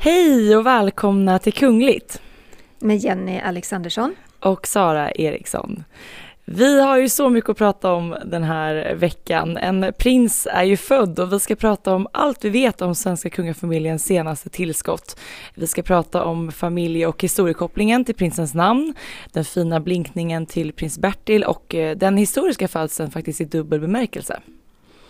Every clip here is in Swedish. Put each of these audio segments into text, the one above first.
Hej och välkomna till Kungligt. Med Jenny Alexandersson. Och Sara Eriksson. Vi har ju så mycket att prata om den här veckan. En prins är ju född och vi ska prata om allt vi vet om svenska kungafamiljens senaste tillskott. Vi ska prata om familje och historiekopplingen till prinsens namn, den fina blinkningen till prins Bertil och eh, den historiska födseln faktiskt i dubbel bemärkelse.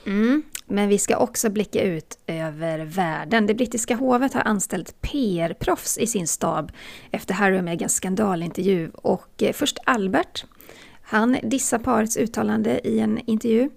Mm. Men vi ska också blicka ut över världen. Det brittiska hovet har anställt PR-proffs i sin stab efter Harry och Meghans skandalintervju. Och eh, först Albert. Han dissar parets uttalande i en intervju.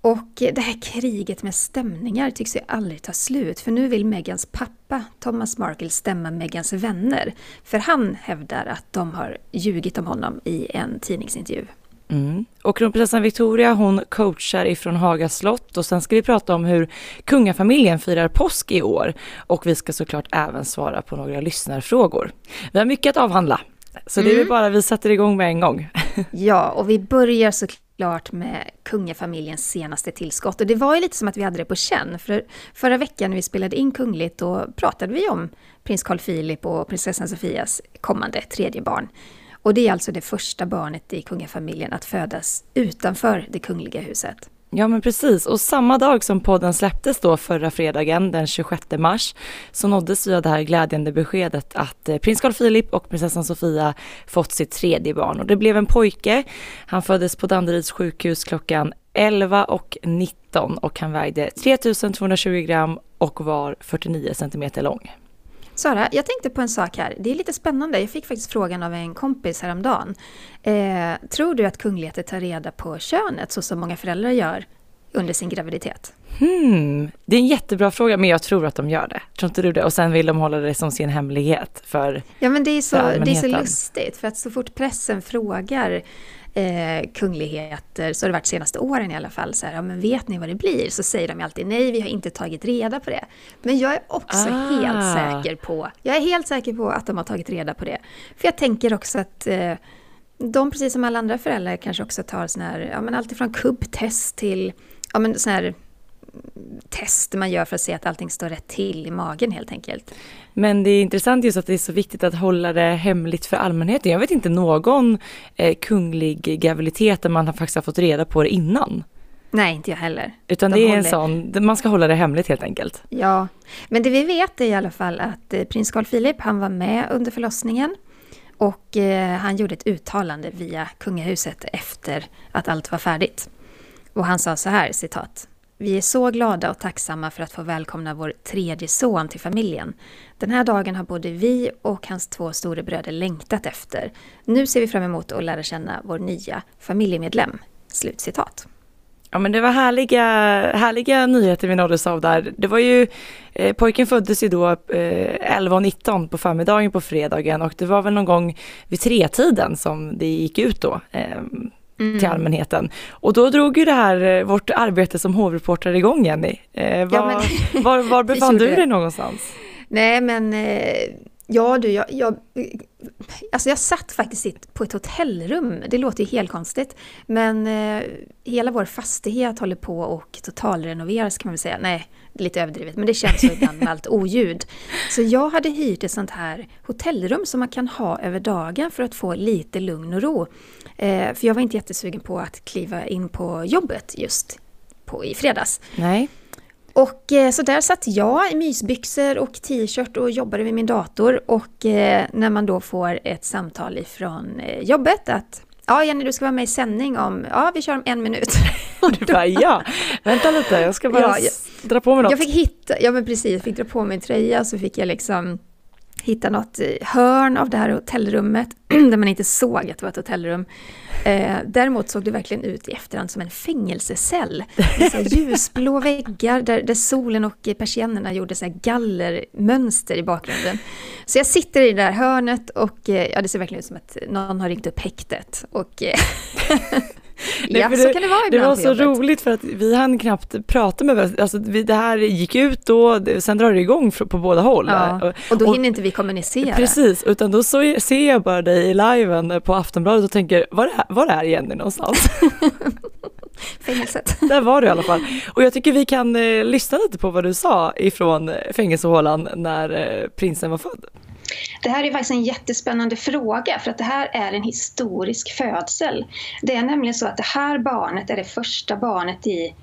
Och det här kriget med stämningar tycks ju aldrig ta slut för nu vill Megans pappa Thomas Markle stämma Megans vänner. För han hävdar att de har ljugit om honom i en tidningsintervju. Mm. Och kronprinsessan Victoria hon coachar ifrån Haga slott och sen ska vi prata om hur kungafamiljen firar påsk i år och vi ska såklart även svara på några lyssnarfrågor. Vi har mycket att avhandla så det är mm. bara vi sätter igång med en gång. Ja, och vi börjar såklart med kungafamiljens senaste tillskott. Och det var ju lite som att vi hade det på känn. För förra veckan när vi spelade in Kungligt då pratade vi om prins Carl Philip och prinsessan Sofias kommande tredje barn. Och det är alltså det första barnet i kungafamiljen att födas utanför det kungliga huset. Ja men precis och samma dag som podden släpptes då förra fredagen den 26 mars så nåddes vi av det här glädjande beskedet att eh, prins Carl Philip och prinsessan Sofia fått sitt tredje barn och det blev en pojke. Han föddes på Danderyds sjukhus klockan 11 och 19 och han vägde 3220 gram och var 49 centimeter lång. Sara, jag tänkte på en sak här. Det är lite spännande. Jag fick faktiskt frågan av en kompis häromdagen. Eh, tror du att kungligheter tar reda på könet så som många föräldrar gör under sin graviditet? Hmm, det är en jättebra fråga, men jag tror att de gör det. Tror inte du det? Och sen vill de hålla det som sin hemlighet för Ja, men det är så, det är så lustigt, för att så fort pressen frågar eh, kungligheter, så har det varit senaste åren i alla fall, så här, ja, men vet ni vad det blir? Så säger de alltid nej, vi har inte tagit reda på det. Men jag är också ah. helt säker på, jag är helt säker på att de har tagit reda på det. För jag tänker också att eh, de, precis som alla andra föräldrar, kanske också tar sådana här, ja men alltifrån kubbtest till, ja men sådana här test man gör för att se att allting står rätt till i magen helt enkelt. Men det är intressant just att det är så viktigt att hålla det hemligt för allmänheten. Jag vet inte någon eh, kunglig graviditet där man har faktiskt har fått reda på det innan. Nej, inte jag heller. Utan De det är håller... en sån, man ska hålla det hemligt helt enkelt. Ja, men det vi vet är i alla fall att eh, prins Carl Philip, han var med under förlossningen. Och eh, han gjorde ett uttalande via kungahuset efter att allt var färdigt. Och han sa så här, citat. Vi är så glada och tacksamma för att få välkomna vår tredje son till familjen. Den här dagen har både vi och hans två storebröder längtat efter. Nu ser vi fram emot att lära känna vår nya familjemedlem. Slutcitat. Ja men det var härliga, härliga nyheter vi nåddes av där. Det var ju, eh, pojken föddes ju då eh, 11.19 på förmiddagen på fredagen och det var väl någon gång vid tretiden som det gick ut då. Eh, mm. till allmänheten. Och då drog ju det här, eh, vårt arbete som hovreporter igång Jenny. Eh, var, ja, men, var, var befann du dig någonstans? Nej men, eh, ja du, jag, jag, alltså jag satt faktiskt på ett hotellrum, det låter ju helt konstigt, men eh, hela vår fastighet håller på och totalrenoveras kan man väl säga. Nej, det är lite överdrivet, men det känns så ibland med allt oljud. Så jag hade hyrt ett sånt här hotellrum som man kan ha över dagen för att få lite lugn och ro. Eh, för jag var inte jättesugen på att kliva in på jobbet just på, i fredags. Nej. Och eh, så där satt jag i mysbyxor och t-shirt och jobbade vid min dator. Och eh, när man då får ett samtal ifrån eh, jobbet att Ja, Jenny, du ska vara med i sändning om, ja, vi kör om en minut. du bara, ja, vänta lite, jag ska bara ja, jag, dra på mig något. Jag fick hitta, ja men precis, jag fick dra på mig en tröja, så fick jag liksom hitta något hörn av det här hotellrummet där man inte såg att det var ett hotellrum. Eh, däremot såg det verkligen ut i efterhand som en fängelsecell. Med ljusblå väggar där, där solen och persiennerna gjorde så gallermönster i bakgrunden. Så jag sitter i det där hörnet och eh, ja, det ser verkligen ut som att någon har ringt upp häktet. Och, eh, ja, så kan det vara Det var så roligt för att vi hann knappt prata med varandra. Alltså, vi, det här gick ut då, sen drar det igång på båda håll. Ja, och då hinner inte vi kommunicera. Precis, utan då så ser jag bara dig i liven på Aftonbladet och tänker, var är, var är Jenny någonstans? Fängelset. Där var du i alla fall. Och jag tycker vi kan eh, lyssna lite på vad du sa ifrån fängelsehålan när eh, prinsen var född. Det här är faktiskt en jättespännande fråga för att det här är en historisk födsel. Det är nämligen så att det här barnet är det första barnet i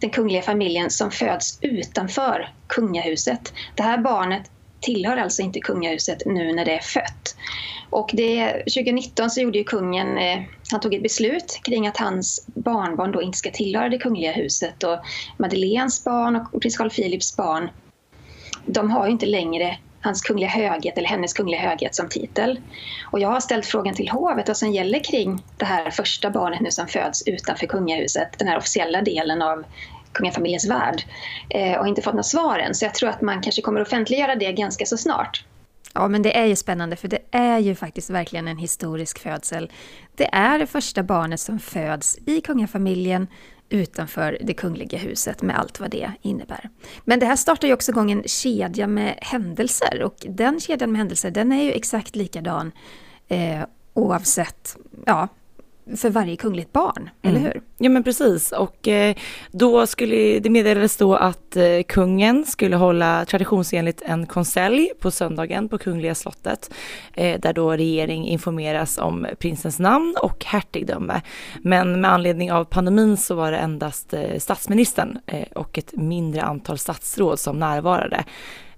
den kungliga familjen som föds utanför kungahuset. Det här barnet tillhör alltså inte kungahuset nu när det är fött. Och det, 2019 så gjorde ju kungen, eh, han tog ett beslut kring att hans barnbarn då inte ska tillhöra det kungliga huset och Madeleines barn och prins Carl Philips barn de har ju inte längre hans kungliga höghet eller hennes kungliga höghet som titel. Och jag har ställt frågan till hovet vad som gäller kring det här första barnet nu som föds utanför kungahuset, den här officiella delen av kungafamiljens värld eh, och inte fått några svar än. Så jag tror att man kanske kommer offentliggöra det ganska så snart. Ja, men det är ju spännande för det är ju faktiskt verkligen en historisk födsel. Det är det första barnet som föds i kungafamiljen utanför det kungliga huset med allt vad det innebär. Men det här startar ju också igång en kedja med händelser och den kedjan med händelser den är ju exakt likadan eh, oavsett ja, för varje kungligt barn, mm. eller hur? Ja men precis och eh, då skulle, det meddelades då att eh, kungen skulle hålla traditionsenligt en konselj på söndagen på Kungliga slottet eh, där då regering informeras om prinsens namn och hertigdöme. Men med anledning av pandemin så var det endast statsministern och ett mindre antal statsråd som närvarade.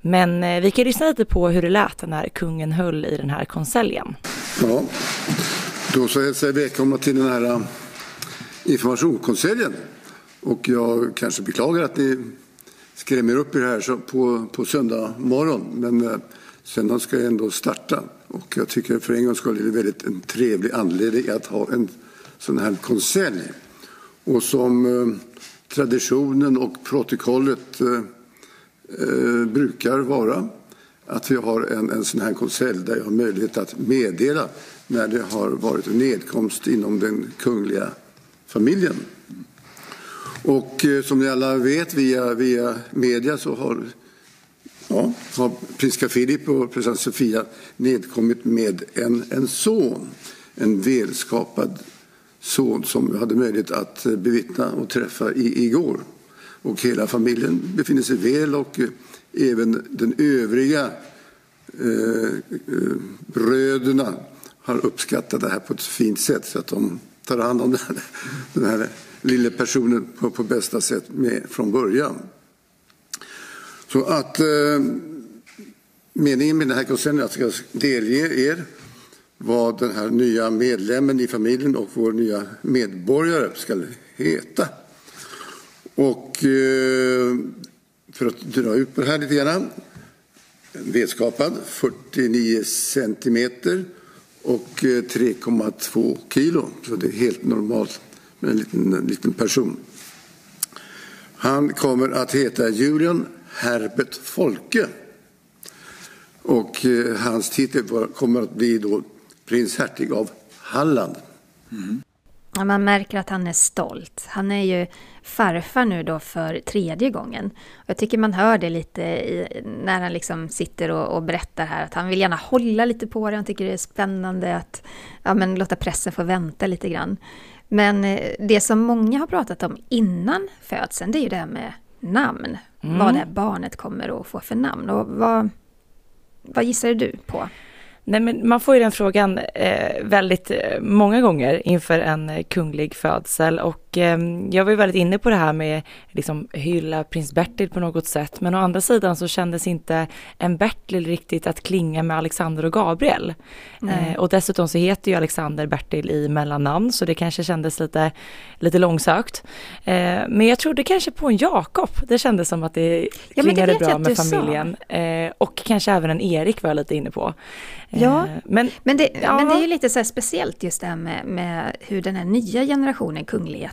Men vi kan lyssna lite på hur det lät när kungen höll i den här konseljen. Ja. Då så hälsar jag välkomna till den här eh, informationskonseljen. Och jag kanske beklagar att ni skrämmer upp er här på, på söndag morgon. Men eh, söndagen ska ändå starta. Och jag tycker för en gångs skull är det väldigt en trevlig anledning att ha en sån här konselj. Och som eh, traditionen och protokollet eh, brukar vara att vi har en, en sån här konselj där jag har möjlighet att meddela när det har varit en nedkomst inom den kungliga familjen. Och eh, som ni alla vet via, via media så har, ja, har prins Carl Philip och prinsessan Sofia nedkommit med en, en son. En välskapad son som vi hade möjlighet att eh, bevittna och träffa i, igår. Och hela familjen befinner sig väl och eh, även den övriga eh, eh, bröderna har uppskattat det här på ett fint sätt så att de tar hand om den här, den här lilla personen på, på bästa sätt med från början. Så att eh, meningen med den här koncernen är att jag ska delge er vad den här nya medlemmen i familjen och vår nya medborgare ska heta. Och eh, för att dra ut på det här lite grann. Vedskapad, 49 centimeter och eh, 3,2 kilo. Så det är helt normalt med en liten, en liten person. Han kommer att heta Julian Herbert Folke. Och eh, hans titel kommer att bli då prins hertig av Halland. Mm. Man märker att han är stolt. Han är ju farfar nu då för tredje gången. Jag tycker man hör det lite i, när han liksom sitter och, och, berättar här att han vill gärna hålla lite på det. Han tycker det är spännande att ja, men låta pressen få vänta lite grann. Men eh, det som många har pratat om innan födseln, det är ju det här med namn. Mm. Vad det här barnet kommer att få för namn. Och vad, vad gissar du på? Nej, men man får ju den frågan eh, väldigt eh, många gånger inför en eh, kunglig födsel och eh, jag var ju väldigt inne på det här med liksom hylla prins Bertil på något sätt men å andra sidan så kändes inte en Bertil riktigt att klinga med Alexander och Gabriel. Mm. och dessutom så heter ju Alexander Bertil i mellannamn så det kanske kändes lite, lite långsökt. Eh, men jag trodde kanske på en Jakob, det kändes som att det klingade ja, det bra med familjen. och kanske även en Erik var jag lite inne på. Ja, eh, men, men, det, ja. men det är ju lite så speciellt just det här med, med, hur den här nya generationen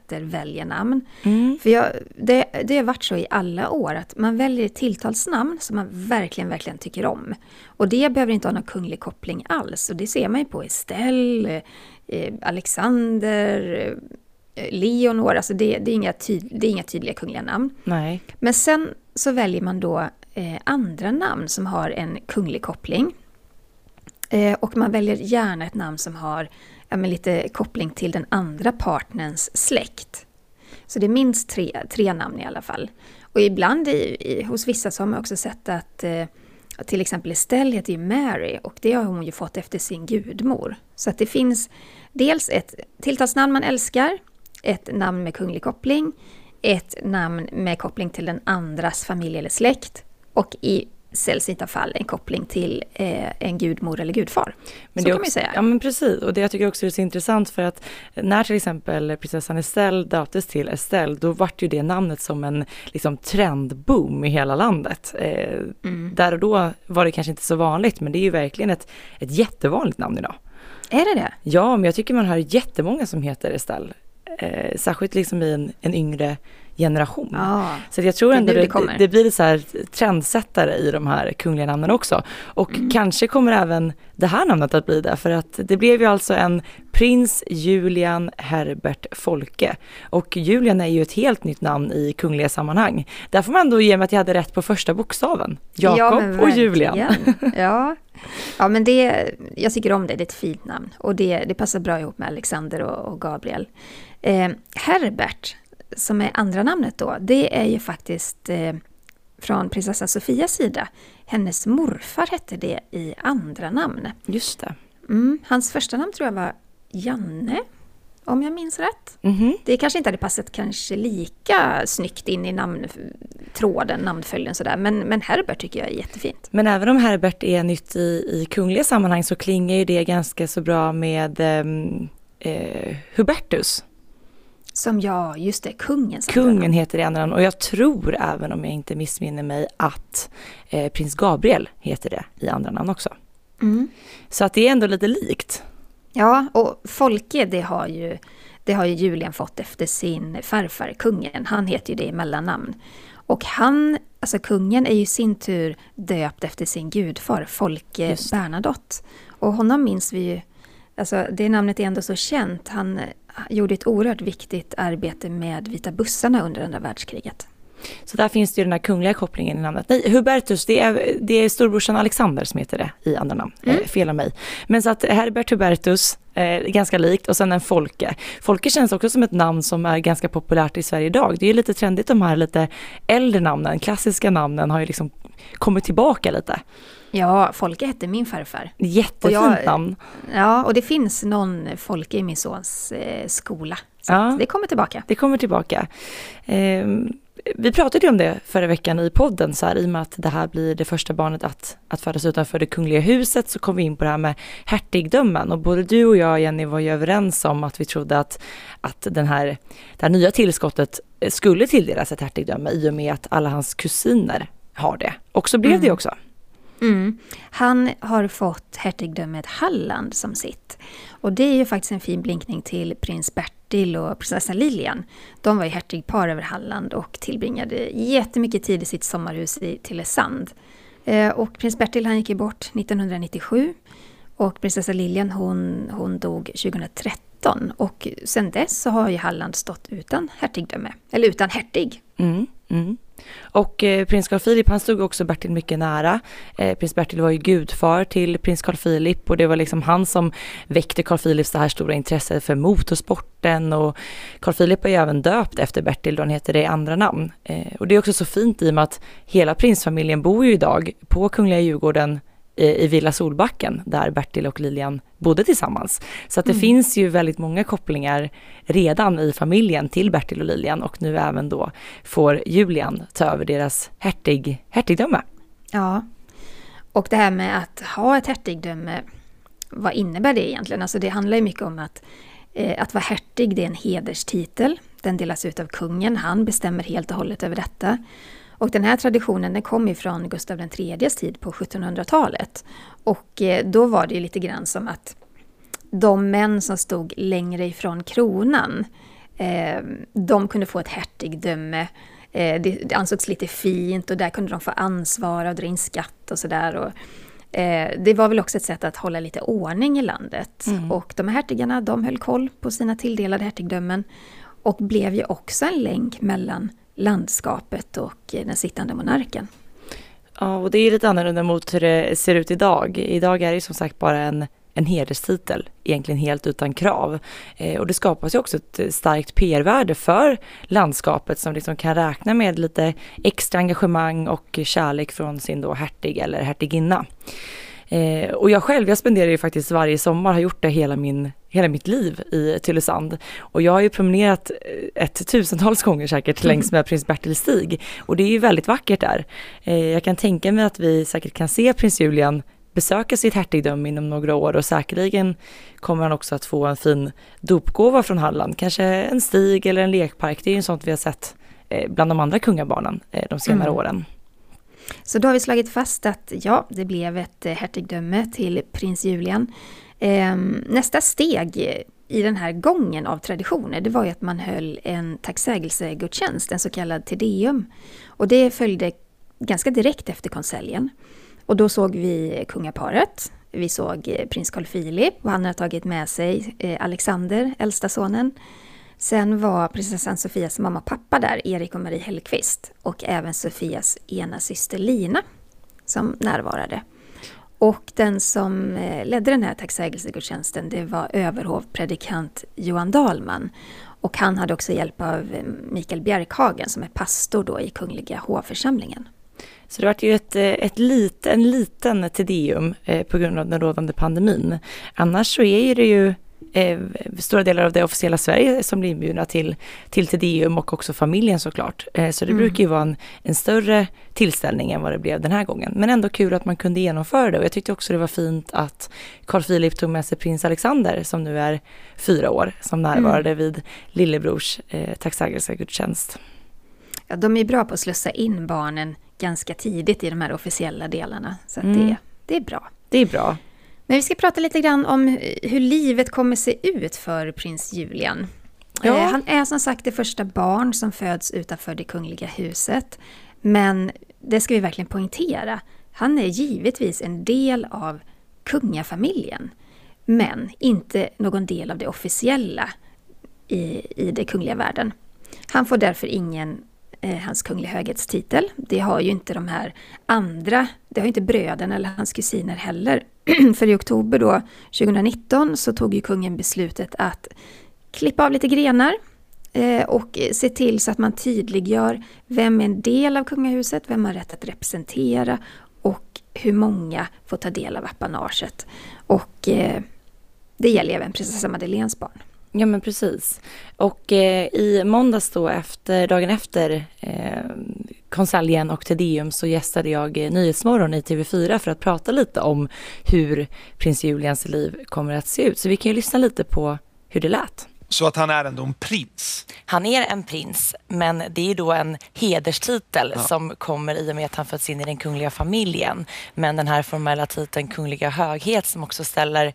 kungligheter väljer namn. Mm. För jag, det, det har varit så i alla år att man väljer ett tilltalsnamn som man verkligen, verkligen tycker om. Och det behöver inte ha någon kunglig koppling alls. Och det ser man ju på Estelle, eh, Alexander, Leonor, alltså det, det, är inga tyd, det är inga tydliga kungliga namn. Nej. Men sen så väljer man då eh, andra namn som har en kunglig koppling. Eh, och man väljer gärna ett namn som har ja, lite koppling till den andra partnerns släkt. Så det är minst tre, tre namn i alla fall. Och ibland i, i, hos vissa så har man också sett att eh, till exempel Estelle heter ju Mary och det har hon ju fått efter sin gudmor. Så att det finns dels ett tilltalsnamn man älskar, ett namn med kunglig koppling, ett namn med koppling till den andras familj eller släkt och i sällsynta fall en koppling till eh, en gudmor eller gudfar. Men så det kan man säga. Ja men precis, och det jag tycker också är så intressant för att när till exempel prinsessan Estelle döptes till Estelle, då vart ju det namnet som en liksom, trendboom i hela landet. Eh, mm. Där och då var det kanske inte så vanligt, men det är ju verkligen ett, ett jättevanligt namn idag. Är det det? Ja, men jag tycker man hör jättemånga som heter Estelle. Eh, särskilt liksom i en, en yngre generation. Ah, så jag tror ändå det, det, det, blir så här trendsättare i de här kungliga namnen också. Och mm. kanske kommer även det här namnet att bli det, för att det blev ju alltså en prins Julian Herbert Folke. Och Julian är ju ett helt nytt namn i kungliga sammanhang. Där får man ändå ge mig att jag hade rätt på första bokstaven. Jakob ja, och Julian. Ja. ja, men det, jag tycker om det, det är ett fint namn. Och det, det passar bra ihop med Alexander och, och Gabriel. Eh, Herbert, som är andra namnet då, det är ju faktiskt eh, från prinsessa Sofias sida. Hennes morfar hette det i andra namn. Just det. Mm, hans första namn tror jag var Janne, om jag minns rätt. Mm -hmm. Det kanske inte hade passat kanske lika snyggt in i namntråden, namnföljden sådär, men, men Herbert tycker jag är jättefint. Men även om Herbert är nytt i, i kungliga sammanhang så klingar ju det ganska så bra med ehm, eh, Hubertus. Som ja, just det, kungens Kungen heter det andra namn och jag tror även om jag inte missminner mig att eh, prins Gabriel heter det i andra namn också. Mm. Så att det är ändå lite likt. Ja, och Folke det har ju, det har ju Julian fått efter sin farfar, kungen. Han heter ju det i mellannamn. Och han, alltså kungen, är ju i sin tur döpt efter sin gudfar, Folke Bernadotte. Och honom minns vi ju, alltså det namnet är ändå så känt. Han gjorde ett oerhört viktigt arbete med vita bussarna under andra världskriget. Så där finns det ju den här kungliga kopplingen i namnet. Nej, Hubertus, det är, det är storbrorsan Alexander som heter det i andra namn. Mm. Eh, fel av mig. Men så att Herbert Hubertus, eh, ganska likt, och sen en Folke. Folke känns också som ett namn som är ganska populärt i Sverige idag. Det är ju lite trendigt de här lite äldre namnen, klassiska namnen har ju liksom kommit tillbaka lite. Ja, Folke hette min farfar. Jättefint jag, namn. Ja, och det finns någon Folke i min sons eh, skola. Så ja, det kommer tillbaka. Det kommer tillbaka. Eh, vi pratade ju om det förra veckan i podden, så här, i och med att det här blir det första barnet att, att födas utanför det kungliga huset, så kom vi in på det här med hertigdömen. Och både du och jag, Jenny, var ju överens om att vi trodde att, att den här, det här nya tillskottet skulle tilldelas ett hertigdöme i och med att alla hans kusiner har det. Och så blev mm. det också. Mm. Han har fått hertigdömet Halland som sitt. Och det är ju faktiskt en fin blinkning till prins Bertil och prinsessan Lilian. De var ju hertigpar över Halland och tillbringade jättemycket tid i sitt sommarhus i Tylösand. Eh, och prins Bertil han gick ju bort 1997 och prinsessa Lilian hon, hon dog 2013 och sen dess så har ju Halland stått utan hertigdöme, eller utan hertig. Mm, mm. Och eh, prins Carl Philip han stod också Bertil mycket nära. Eh, prins Bertil var ju gudfar till prins Carl Philip och det var liksom han som väckte Carl Philips det här stora intresset för motorsporten och Carl Philip är ju även döpt efter Bertil då han heter det i andra namn. Eh, och det är också så fint i och med att hela prinsfamiljen bor ju idag på Kungliga Djurgården i Villa Solbacken där Bertil och Lilian bodde tillsammans. Så att det mm. finns ju väldigt många kopplingar redan i familjen till Bertil och Lilian och nu även då får Julian ta över deras hertig, hertigdöme. Ja, och det här med att ha ett hertigdöme, vad innebär det egentligen? Alltså det handlar ju mycket om att eh, att vara hertig det är en hederstitel. Den delas ut av kungen, han bestämmer helt och hållet över detta. Och den här traditionen den kom ifrån Gustav IIIs tid på 1700-talet. Och eh, då var det ju lite grann som att de män som stod längre ifrån kronan, eh, de kunde få ett hertigdöme. Eh, det, ansågs lite fint och där kunde de få ansvara och dra in skatt och sådär. det var väl också ett sätt att hålla lite ordning i landet. Mm. Och de här hertigarna, de höll koll på sina tilldelade hertigdömen. och blev ju också en länk mellan landskapet och den sittande monarken. Ja, och det är lite annorlunda mot hur det ser ut idag. Idag är det som sagt bara en, en hederstitel, egentligen helt utan krav. Eh, och det skapas ju också ett starkt PR-värde för landskapet som liksom kan räkna med lite extra engagemang och kärlek från sin då hertig eller hertiginna. Eh, och jag själv, jag spenderar ju faktiskt varje sommar, har gjort det hela, min, hela mitt liv i Tylösand. Och jag har ju promenerat eh, ett tusentals gånger säkert längs med prins Bertil stig. Och det är ju väldigt vackert där. Eh, jag kan tänka mig att vi säkert kan se prins Julian besöka sitt hertigdöme inom några år och säkerligen kommer han också att få en fin dopgåva från Halland. Kanske en stig eller en lekpark. Det är ju sånt vi har sett eh, bland de andra kungabarnen de senare mm. åren. Så då har vi slagit fast att ja, det blev ett hertigdöme till prins Julian. Ehm, nästa steg i den här gången av traditioner, det var ju att man höll en tacksägelsegudstjänst, en så kallad tedeum. Och det följde ganska direkt efter konseljen. Och då såg vi kungaparet, vi såg eh, prins Carl Philip och han hade tagit med sig eh, Alexander, äldsta sonen. Sen var prinsessan Sofias mamma och pappa där, Erik och Marie Hellqvist. Och även Sofias ena syster Lina som närvarade. Och den som eh, ledde den här tacksägelsegudstjänsten det var överhovpredikant Johan Dahlman. Och han hade också hjälp av eh, Mikael Bjerkhagen som är pastor då i Kungliga hovförsamlingen. Så det var ju ett, eh, ett lit, en liten tedeum på grund av den rådande pandemin. Annars så är det ju eh, stora delar av det officiella Sverige som blir inbjudna till, till Tedeum och också familjen såklart. Eh, så det mm. brukar ju vara en, en, större tillställning än vad det blev den här gången. Men ändå kul att man kunde genomföra det och jag tyckte också det var fint att Carl Philip tog med sig prins Alexander som nu är fyra år som närvarade mm. vid lillebrors eh, tacksägelsegudstjänst. Ja, de är bra på att slussa in barnen ganska tidigt i de här officiella delarna. Så mm. det, det är bra. Det är bra. Men vi ska prata lite grann om hur livet kommer se ut för prins Julian. Ja. Eh, han är som sagt det första barn som föds utanför det kungliga huset. Men det ska vi verkligen poängtera. Han är givetvis en del av kungafamiljen. Men inte någon del av det officiella i, i det kungliga världen. Han får därför ingen eh, hans kungliga höghetstitel. Det har ju inte de här andra, det har inte bröderna eller hans kusiner heller. För i oktober då 2019 så tog ju kungen beslutet att klippa av lite grenar eh, och se till så att man tydliggör vem är en del av kungahuset, vem har rätt att representera och hur många får ta del av apanaget. Och eh, det gäller även prinsessa Madeleines barn. Ja men precis. Och eh, i måndags då efter, dagen efter eh, konseljen och Tedeum så gästade jag eh, Nyhetsmorgon i TV4 för att prata lite om hur prins Julians liv kommer att se ut. Så vi kan ju lyssna lite på hur det lät. Så att han är ändå en prins? Han är en prins, men det är då en hederstitel ja. som kommer i och med att han föds in i den kungliga familjen. Men den här formella titeln kungliga höghet som också ställer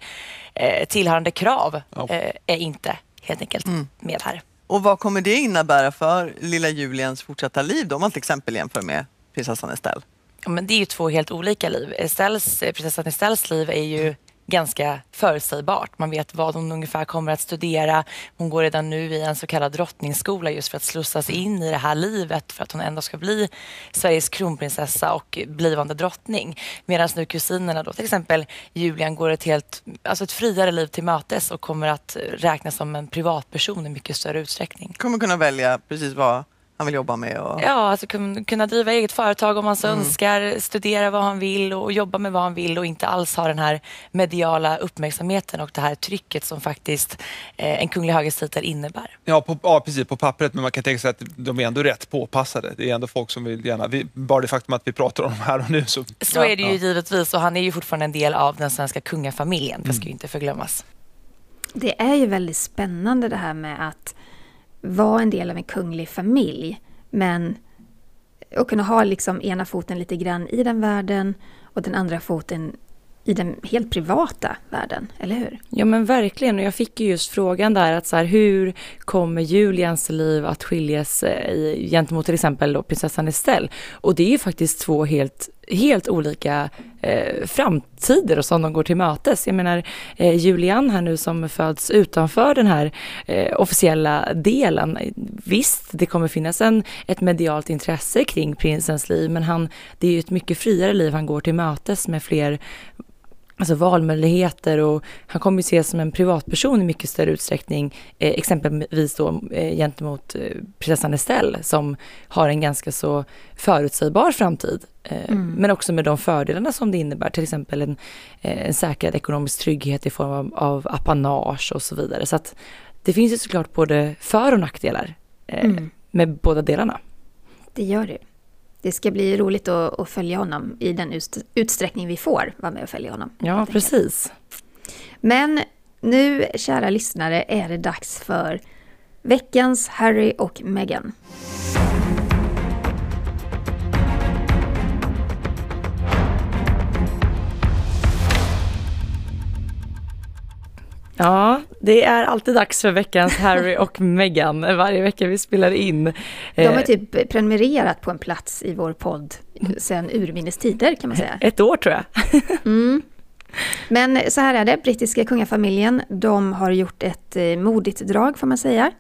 eh, tillhörande krav ja. eh, är inte helt enkelt mm. med här. Och vad kommer det innebära för lilla Julians fortsatta liv då, om man till exempel jämför med prinsessan Estelle? Ja, men det är ju två helt olika liv. Estelles, eh, prinsessan Estelles liv är ju ganska förutsägbart. Man vet vad hon ungefär kommer att studera. Hon går redan nu i en så kallad drottningsskola just för att slussas in i det här livet för att hon ändå ska bli Sveriges kronprinsessa och blivande drottning. Medan nu kusinerna då, till exempel Julian, går ett helt, alltså ett friare liv till mötes och kommer att räknas som en privatperson i mycket större utsträckning. Kommer kunna välja precis vad han vill jobba med? Och... Ja, alltså kunna driva eget företag om man så mm. önskar, studera vad han vill och jobba med vad han vill och inte alls ha den här mediala uppmärksamheten och det här trycket som faktiskt eh, en kunglig högerstitel innebär. Ja, på, ja, precis på pappret, men man kan tänka sig att de är ändå rätt påpassade. Det är ändå folk som vill gärna, vi, bara det faktum att vi pratar om dem här och nu så... Så ja, är det ju ja. givetvis och han är ju fortfarande en del av den svenska kungafamiljen, det ska ju inte förglömmas. Det är ju väldigt spännande det här med att vara en del av en kunglig familj. Men att kunna ha liksom ena foten lite grann i den världen och den andra foten i den helt privata världen, eller hur? Ja men verkligen, och jag fick ju just frågan där att så här, hur kommer Julians liv att skilja sig eh, gentemot till exempel då prinsessan Estelle? Och det är ju faktiskt två helt helt olika eh, framtider som de går till mötes. Jag menar eh, Julian här nu som föds utanför den här eh, officiella delen. Visst, det kommer finnas en, ett medialt intresse kring prinsens liv men han, det är ju ett mycket friare liv han går till mötes med fler alltså valmöjligheter och han kommer ju ses som en privatperson i mycket större utsträckning, eh, exempelvis då eh, gentemot eh, prinsessan Estelle som har en ganska så förutsägbar framtid. Eh, mm. Men också med de fördelarna som det innebär, till exempel en, eh, en säkrad ekonomisk trygghet i form av, av apanage och så vidare. Så att det finns ju såklart både för och nackdelar eh, mm. med båda delarna. Det gör det det ska bli roligt att, att, följa honom i den utsträckning vi får vara med och följa honom. Ja, precis. Men nu, kära lyssnare, är det dags för veckans Harry och Meghan. Ja, det är alltid dags för veckans Harry och Meghan varje vecka vi spelar in. De har eh, typ prenumererat på en plats i vår podd sedan urminnes tider kan man säga. Ett år tror jag. Mm. Men så här är det, brittiska kungafamiljen, de har gjort ett eh, modigt drag får man säga.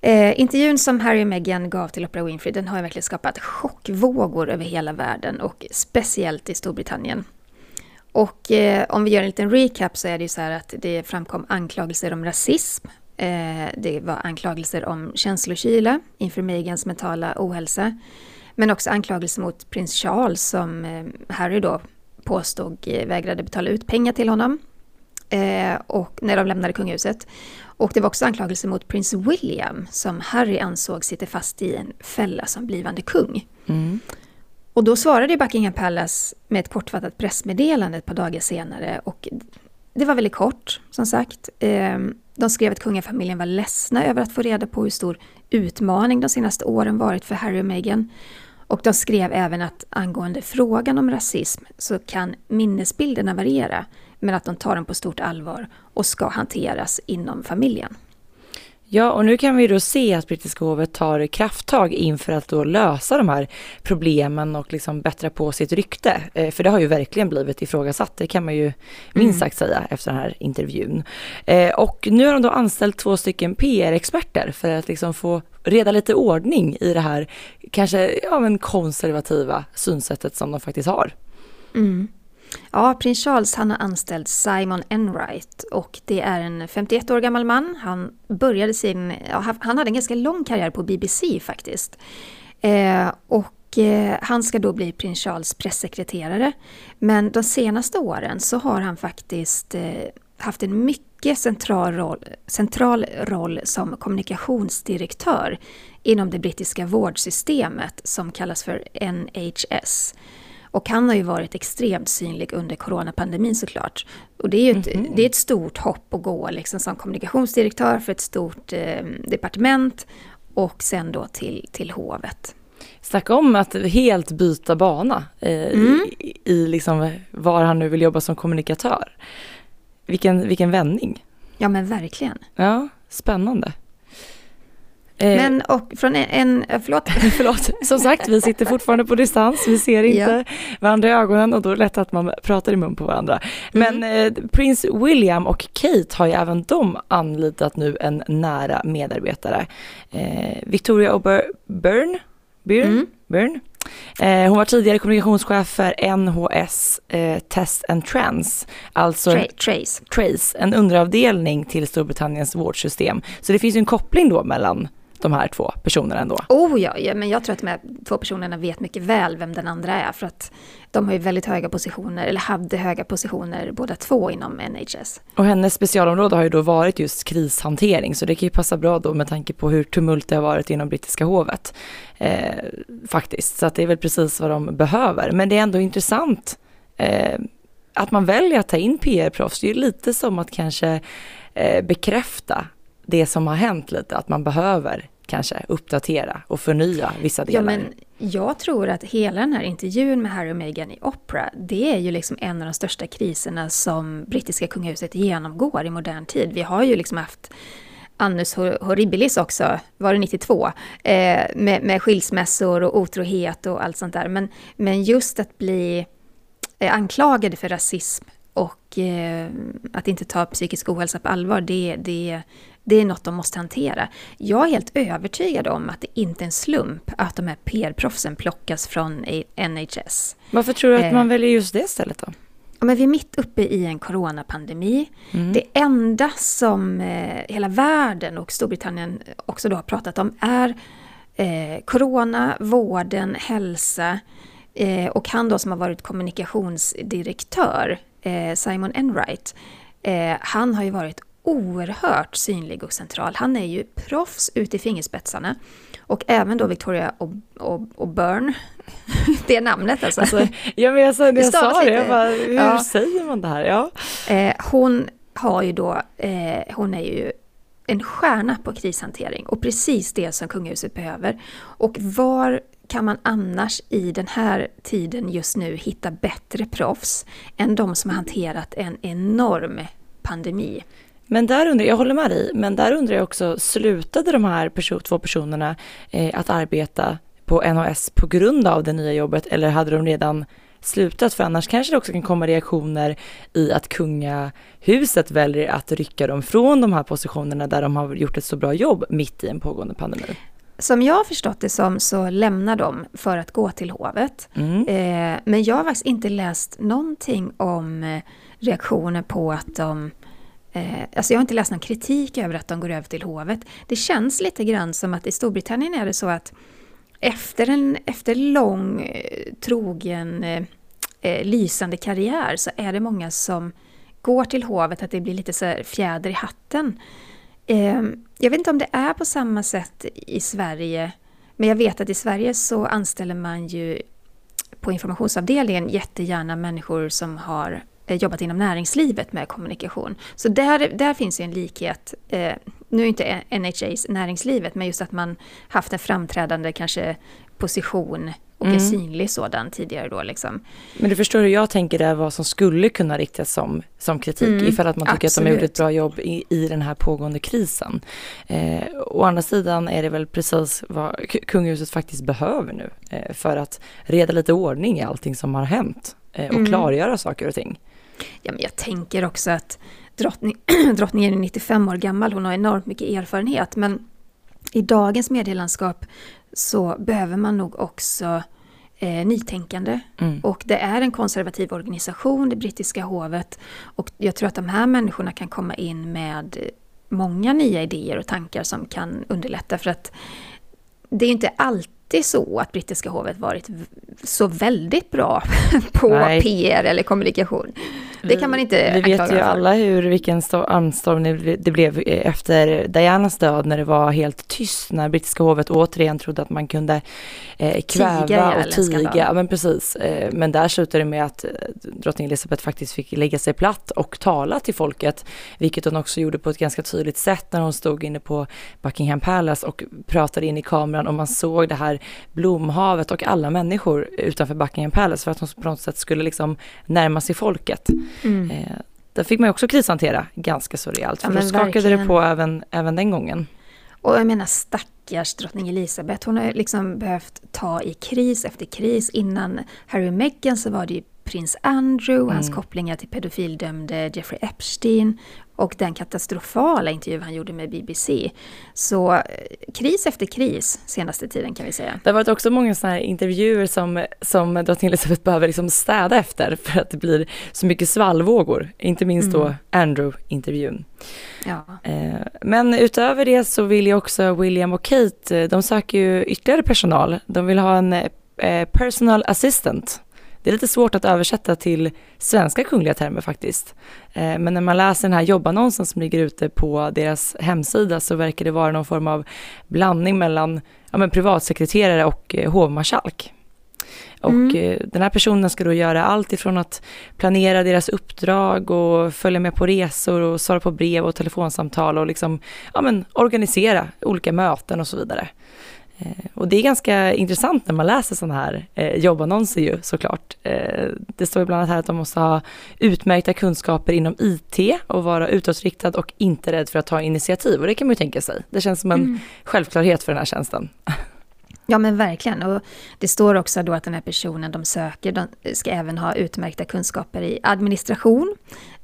Eh, intervjun som Harry och Meghan gav till Oprah Winfrey den har verkligen skapat chockvågor över hela världen och speciellt i Storbritannien. Och eh, om vi gör en liten recap så är det ju så här att det framkom anklagelser om rasism. Eh, det var anklagelser om känslokyla inför Megans mentala ohälsa. Men också anklagelser mot prins Charles som eh, Harry då påstod eh, vägrade betala ut pengar till honom. Eh, och när de lämnade kungahuset. Och det var också anklagelser mot prins William som Harry ansåg sitter fast i en fälla som blivande kung. Mm. Och då svarade Buckingham Palace med ett kortfattat pressmeddelande ett par dagar senare. Och det var väldigt kort, som sagt. Ehm, de skrev att kungafamiljen var ledsna över att få reda på hur stor utmaning de senaste åren varit för Harry och Meghan. Och de skrev även att angående frågan om rasism så kan minnesbilderna variera, men att de tar den på stort allvar och ska hanteras inom familjen. Ja, och nu kan vi då se att brittiska hovet tar krafttag inför att då lösa de här problemen och liksom bättra på sitt rykte. Eh, för det har ju verkligen blivit ifrågasatt, det kan man ju minst mm. sagt säga efter den här intervjun. Eh, och nu har de då anställt två stycken PR-experter för att liksom få reda lite ordning i det här kanske ja, men konservativa synsättet som de faktiskt har. Mm. Ja, prins Charles han har anställt Simon Enright och det är en 51 år gammal man. Han började sin, ja, han hade en ganska lång karriär på BBC faktiskt. Eh, och eh, han ska då bli prins Charles pressekreterare. Men de senaste åren så har han faktiskt eh, haft en mycket central roll, central roll som kommunikationsdirektör inom det brittiska vårdsystemet som kallas för NHS. Och han har ju varit extremt synlig under coronapandemin såklart. Och det är ju ett, mm -hmm. det är ett stort hopp att gå liksom som kommunikationsdirektör för ett stort eh, departement och sen då till, till hovet. Snacka om att helt byta bana eh, mm. i, i liksom var han nu vill jobba som kommunikatör. Vilken, vilken vändning. Ja men verkligen. Ja, spännande. Eh, Men och från en, en eh, förlåt. förlåt, som sagt vi sitter fortfarande på distans, vi ser inte ja. varandra i ögonen och då är det lätt att man pratar i mun på varandra. Mm. Men eh, prins William och Kate har ju även de anlitat nu en nära medarbetare. Eh, Victoria O'Byrne, Byrne, mm. Byrne. Eh, hon var tidigare kommunikationschef för NHS eh, Test and Trans, alltså Tra Trace. Trace, en underavdelning till Storbritanniens vårdsystem. Så det finns ju en koppling då mellan de här två personerna ändå. Oh ja, ja, men jag tror att de här två personerna vet mycket väl vem den andra är för att de har ju väldigt höga positioner, eller hade höga positioner båda två inom NHS. Och hennes specialområde har ju då varit just krishantering så det kan ju passa bra då med tanke på hur tumult det har varit inom brittiska hovet. Eh, faktiskt, så att det är väl precis vad de behöver. Men det är ändå intressant eh, att man väljer att ta in PR-proffs. Det är ju lite som att kanske eh, bekräfta det som har hänt lite, att man behöver kanske uppdatera och förnya vissa delar. Ja, men jag tror att hela den här intervjun med Harry och Meghan i Opera, det är ju liksom en av de största kriserna som brittiska kungahuset genomgår i modern tid. Vi har ju liksom haft annus horribilis också, var det 92, eh, med, med skilsmässor och otrohet och allt sånt där. Men, men just att bli eh, anklagade för rasism och eh, att inte ta psykisk ohälsa på allvar, det, det, det är något de måste hantera. Jag är helt övertygad om att det inte är en slump att de här PR-proffsen plockas från NHS. Varför tror du att man väljer just det stället då? men vi är mitt uppe i en coronapandemi. Mm. Det enda som eh, hela världen och Storbritannien också då har pratat om är eh, corona, vården, hälsa eh, och han då som har varit kommunikationsdirektör, eh, Simon Enright, eh, han har ju varit oerhört synlig och central. Han är ju proffs ut i fingerspetsarna. Och även då Victoria och, och, och Byrne, det namnet alltså. alltså ja men alltså, jag sa det, jag bara, hur ja. säger man det här? Ja. Eh, hon har ju då, eh, hon är ju en stjärna på krishantering och precis det som kungahuset behöver. Och var kan man annars i den här tiden just nu hitta bättre proffs än de som har hanterat en enorm pandemi? Men där undrar jag, håller med dig, men där undrar jag också, slutade de här perso två personerna eh, att arbeta på NHS på grund av det nya jobbet eller hade de redan slutat? För annars kanske det också kan komma reaktioner i att kungahuset väljer att rycka dem från de här positionerna där de har gjort ett så bra jobb mitt i en pågående pandemi. Som jag har förstått det som så lämnar de för att gå till hovet. Mm. Eh, men jag har faktiskt inte läst någonting om eh, reaktioner på att de Eh, alltså jag har inte läst någon kritik över att de går över till hovet. Det känns lite grann som att i Storbritannien är det så att efter en efter lång, eh, trogen, eh, eh lysande karriär så är det många som går till hovet, att det blir lite så fjäder i hatten. Eh, jag vet inte om det är på samma sätt i Sverige, men jag vet att i Sverige så anställer man ju på informationsavdelningen jättegärna människor som har jobbat inom näringslivet med kommunikation. Så där, där finns ju en likhet. Eh, nu är inte NHAs näringslivet, men just att man haft en framträdande kanske position och mm. en synlig sådan tidigare då liksom. Men du förstår hur jag tänker där vad som skulle kunna riktas som, som kritik mm. ifall att man tycker Absolut. att de har gjort ett bra jobb i, i den här pågående krisen. Eh, å andra sidan är det väl precis vad kungahuset faktiskt behöver nu eh, för att reda lite ordning i allting som har hänt eh, och mm. klargöra saker och ting. Ja, men jag tänker också att drottning, drottningen är 95 år gammal, hon har enormt mycket erfarenhet, men i dagens medielandskap så behöver man nog också eh, nytänkande. Mm. Och det är en konservativ organisation, det brittiska hovet. Och jag tror att de här människorna kan komma in med många nya idéer och tankar som kan underlätta. För att det är inte alltid alltid så att brittiska hovet varit så väldigt bra på Nej. PR eller kommunikation. Det kan man inte Vi vet ju alla hur, vilken anstormning det blev efter Dianas död när det var helt tyst när brittiska hovet återigen trodde att man kunde eh, kväva tiga, och tiga. Men precis. Eh, men där slutade det med att eh, drottning Elizabeth faktiskt fick lägga sig platt och tala till folket, vilket hon också gjorde på ett ganska tydligt sätt när hon stod inne på Buckingham Palace och pratade in i kameran och man såg det här blomhavet och alla människor utanför Buckingham Palace för att hon på något sätt skulle liksom närma sig folket. Mm. Eh, där fick man också krishantera ganska så rejält, för ja, då skakade verkligen. det på även, även den gången. Och jag menar stackars drottning Elizabeth, hon har liksom behövt ta i kris efter kris. Innan Harry och Meghan så var det ju prins Andrew, mm. hans kopplingar till pedofildömde Jeffrey Epstein och den katastrofala intervju han gjorde med BBC. Så eh, kris efter kris senaste tiden kan vi säga. Det har varit också många sådana här intervjuer som, som drottning Elizabeth behöver liksom städa efter för att det blir så mycket svallvågor, inte minst mm. då Andrew-intervjun. Ja. Eh, men utöver det så vill ju också William och Kate, eh, de söker ju ytterligare personal. De vill ha en personal assistant det är lite svårt att översätta till svenska kungliga termer faktiskt. Eh, men när man läser den här jobbannonsen som ligger ute på deras hemsida så verkar det vara någon form av blandning mellan ja, men privatsekreterare och eh, hovmarskalk. Och mm. Eh, den här personen ska då göra allt ifrån att planera deras uppdrag och följa med på resor och svara på brev och telefonsamtal och liksom, ja men organisera olika möten och så vidare. Eh, och det är ganska intressant när man läser sådana här eh, jobbannonser ju såklart. Eh, det står bland annat här att de måste ha utmärkta kunskaper inom IT och vara utåtriktad och inte rädd för att ta initiativ. Och det kan man ju tänka sig. Det känns som en mm. självklarhet för den här tjänsten. Ja men verkligen. Och det står också då att den här personen de söker de ska även ha utmärkta kunskaper i administration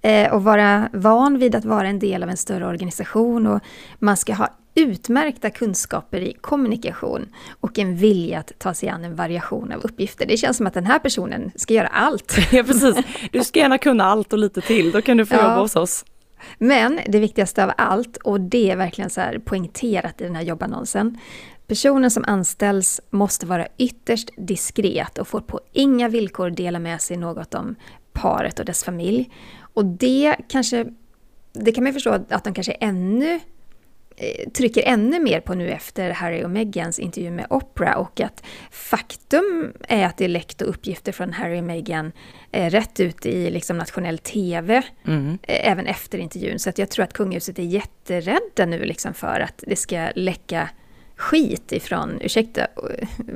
eh, och vara van vid att vara en del av en större organisation och man ska ha utmärkta kunskaper i kommunikation och en vilja att ta sig an en variation av uppgifter. Det känns som att den här personen ska göra allt. Ja, precis. Du ska gärna kunna allt och lite till, då kan du få ja. jobba hos oss. Men det viktigaste av allt, och det är verkligen så här poängterat i den här jobbannonsen, Personen som anställs måste vara ytterst diskret och får på inga villkor dela med sig något om paret och dess familj. Och det kanske, det kan man förstå att de kanske ännu Eh, trycker ännu mer på nu efter Harry och Megans intervju med Oprah och att faktum är att det är läckta uppgifter från Harry och Meghan eh, rätt ut i liksom nationell TV mm. eh, även efter intervjun. Så att jag tror att kungahuset är jätterädda nu liksom för att det ska läcka skit ifrån, ursäkta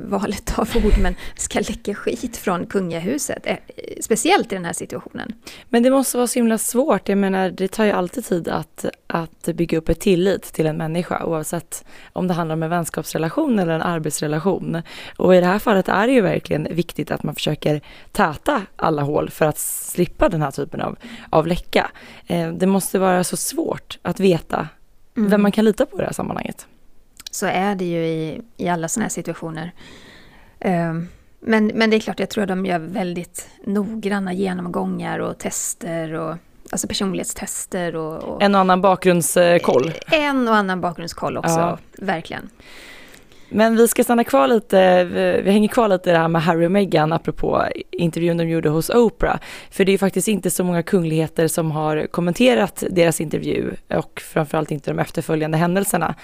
valet av ord, men ska läcka skit från kungahuset. Eh, speciellt i den här situationen. Men det måste vara så himla svårt. Jag menar, det tar ju alltid tid att, att bygga upp ett tillit till en människa oavsett om det handlar om en vänskapsrelation eller en arbetsrelation. Och i det här fallet är det ju verkligen viktigt att man försöker täta alla hål för att slippa den här typen av, av läcka. Eh, det måste vara så svårt att veta mm. vem man kan lita på i det här sammanhanget. Så är det ju i, i alla sådana här situationer. Um, men, men det är klart, jag tror att de gör väldigt noggranna genomgångar och tester och alltså personlighetstester och, och En och annan bakgrundskoll. En och annan bakgrundskoll också, ja. verkligen. Men vi ska stanna kvar lite, vi hänger kvar lite i det här med Harry och Meghan apropå intervjun de gjorde hos Oprah. För det är ju faktiskt inte så många kungligheter som har kommenterat deras intervju och framförallt inte de efterföljande händelserna.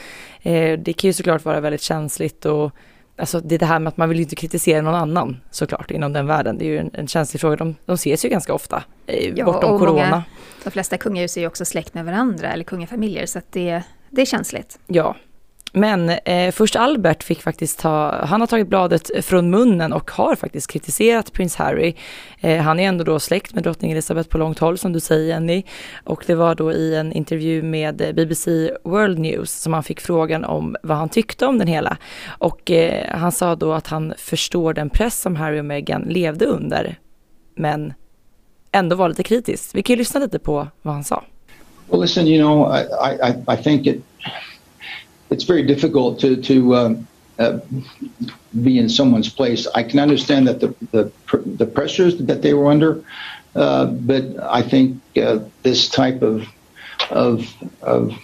Eh, det kan ju såklart vara väldigt känsligt och Alltså det är det här med att man vill inte kritisera någon annan såklart inom den världen. Det är ju en, en känslig fråga. De, de ses ju ganska ofta eh, ja, bortom corona. Många, de flesta kungahus är ju också släkt med varandra eller kungafamiljer så att det, det är känsligt. Ja, men eh, först Albert fick faktiskt ta, han har tagit bladet från munnen och har faktiskt kritiserat prins Harry. Eh, han är ändå då släkt med drottning Elizabeth på långt håll som du säger Jenny. Och det var då i en intervju med eh, BBC World News som han fick frågan om vad han tyckte om den hela. Och eh, han sa då att han förstår den press som Harry och Meghan levde under. Men ändå var lite kritisk. Vi kan ju lyssna lite på vad han sa. Well listen, you know, I, I, I think it it's very difficult to to um, uh, be in someone's place. I can understand that the the, the pressures that they were under, uh, but I think uh, this type of of of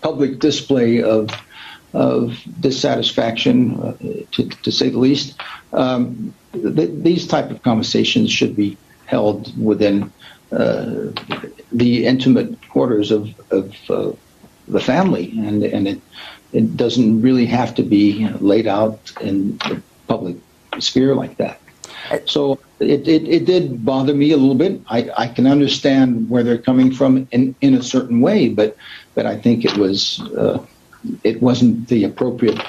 public display of of dissatisfaction, uh, to, to, say the least, um, th- these type of conversations should be held within uh, the intimate quarters of, of uh, the family, and and it it doesn't really have to be laid out in the public sphere like that. So it, it, it did bother me a little bit. I, I can understand where they're coming from in, in a certain way, but but I think it was uh, it wasn't the appropriate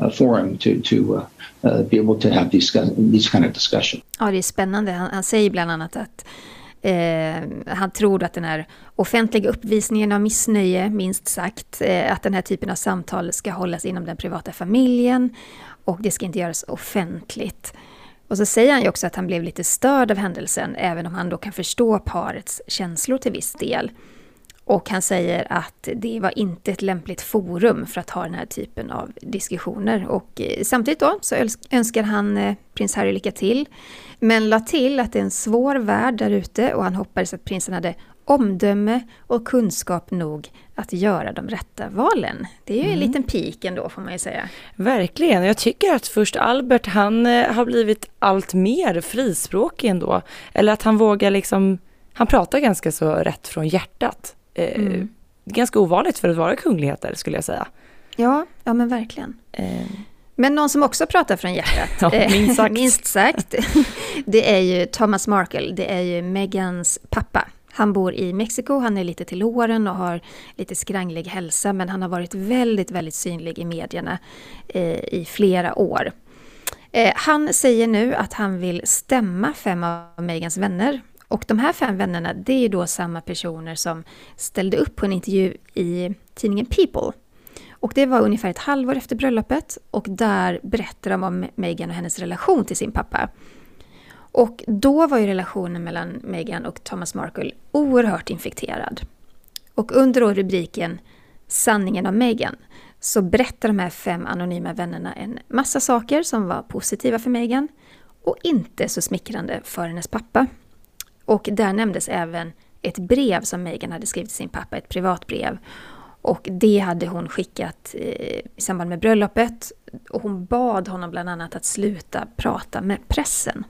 uh, forum to to uh, uh be able to have these these kind of discussion. Ja, det är spännande. Han, han säger bland annat att Eh, han tror att den här offentliga uppvisningen av missnöje, minst sagt, eh, att den här typen av samtal ska hållas inom den privata familjen och det ska inte göras offentligt. Och så säger han ju också att han blev lite störd av händelsen, även om han då kan förstå parets känslor till viss del. Och han säger att det var inte ett lämpligt forum för att ha den här typen av diskussioner. Och eh, samtidigt då så önskar han eh, prins Harry lycka till. Men la till att det är en svår värld där ute och han hoppades att prinsen hade omdöme och kunskap nog att göra de rätta valen. Det är ju en mm. liten pik ändå får man ju säga. Verkligen. Jag tycker att först Albert, han eh, har blivit allt mer frispråkig ändå. Eller att han vågar liksom, han pratar ganska så rätt från hjärtat. Eh, mm. Ganska ovanligt för att vara kungligheter skulle jag säga. Ja, ja men verkligen. Eh. Men någon som också pratar från hjärtat, ja, eh, minst sagt, minst sagt det är ju Thomas Markle, det är ju Megans pappa. Han bor i Mexiko, han är lite till åren och har lite skranglig hälsa men han har varit väldigt, väldigt synlig i medierna eh, i flera år. Eh, han säger nu att han vill stämma fem av Megans vänner. Och de här fem vännerna, det är då samma personer som ställde upp på en intervju i tidningen People. Och det var ungefär ett halvår efter bröllopet och där berättar de om Meghan och hennes relation till sin pappa. Och då var ju relationen mellan Meghan och Thomas Markle oerhört infekterad. Och under rubriken Sanningen om Meghan så berättar de här fem anonyma vännerna en massa saker som var positiva för Meghan och inte så smickrande för hennes pappa. Och där nämndes även ett brev som Meghan hade skrivit till sin pappa, ett privatbrev. Och det hade hon skickat eh, i samband med bröllopet. Och hon bad honom bland annat att sluta prata med pressen.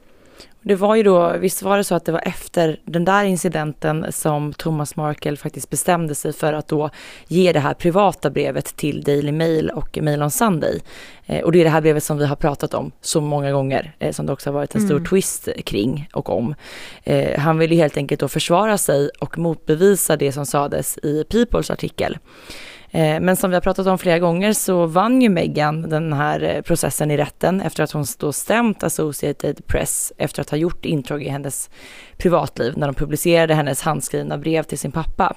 Det var ju då, visst var det så att det var efter den där incidenten som Thomas Markle faktiskt bestämde sig för att då ge det här privata brevet till Daily Mail och Mail on Sunday. Eh, och det är det här brevet som vi har pratat om så många gånger, eh, som det också har varit en stor mm. twist kring och om. Eh, han ville helt enkelt då försvara sig och motbevisa det som sades i Peoples artikel. Eh, men som vi har pratat om flera gånger så vann ju Meghan den här eh, processen i rätten efter att hon då stämt Associated Press efter att ha gjort intrång i hennes privatliv när de publicerade hennes handskrivna brev till sin pappa.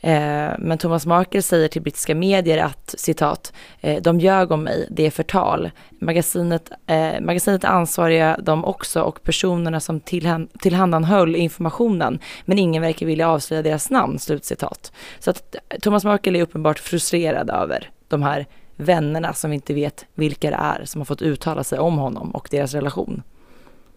Eh, men Thomas Markle säger till brittiska medier att citat, eh, de ljög om mig, det är förtal. Magasinet, eh, magasinet ansvariga de också och personerna som tillhand, tillhandanhöll informationen, men ingen verkar vilja avslöja deras namn, slutcitat. Så att eh, Thomas Markle är uppenbart frustrerad över de här vännerna som vi inte vet vilka det är som har fått uttala sig om honom och deras relation.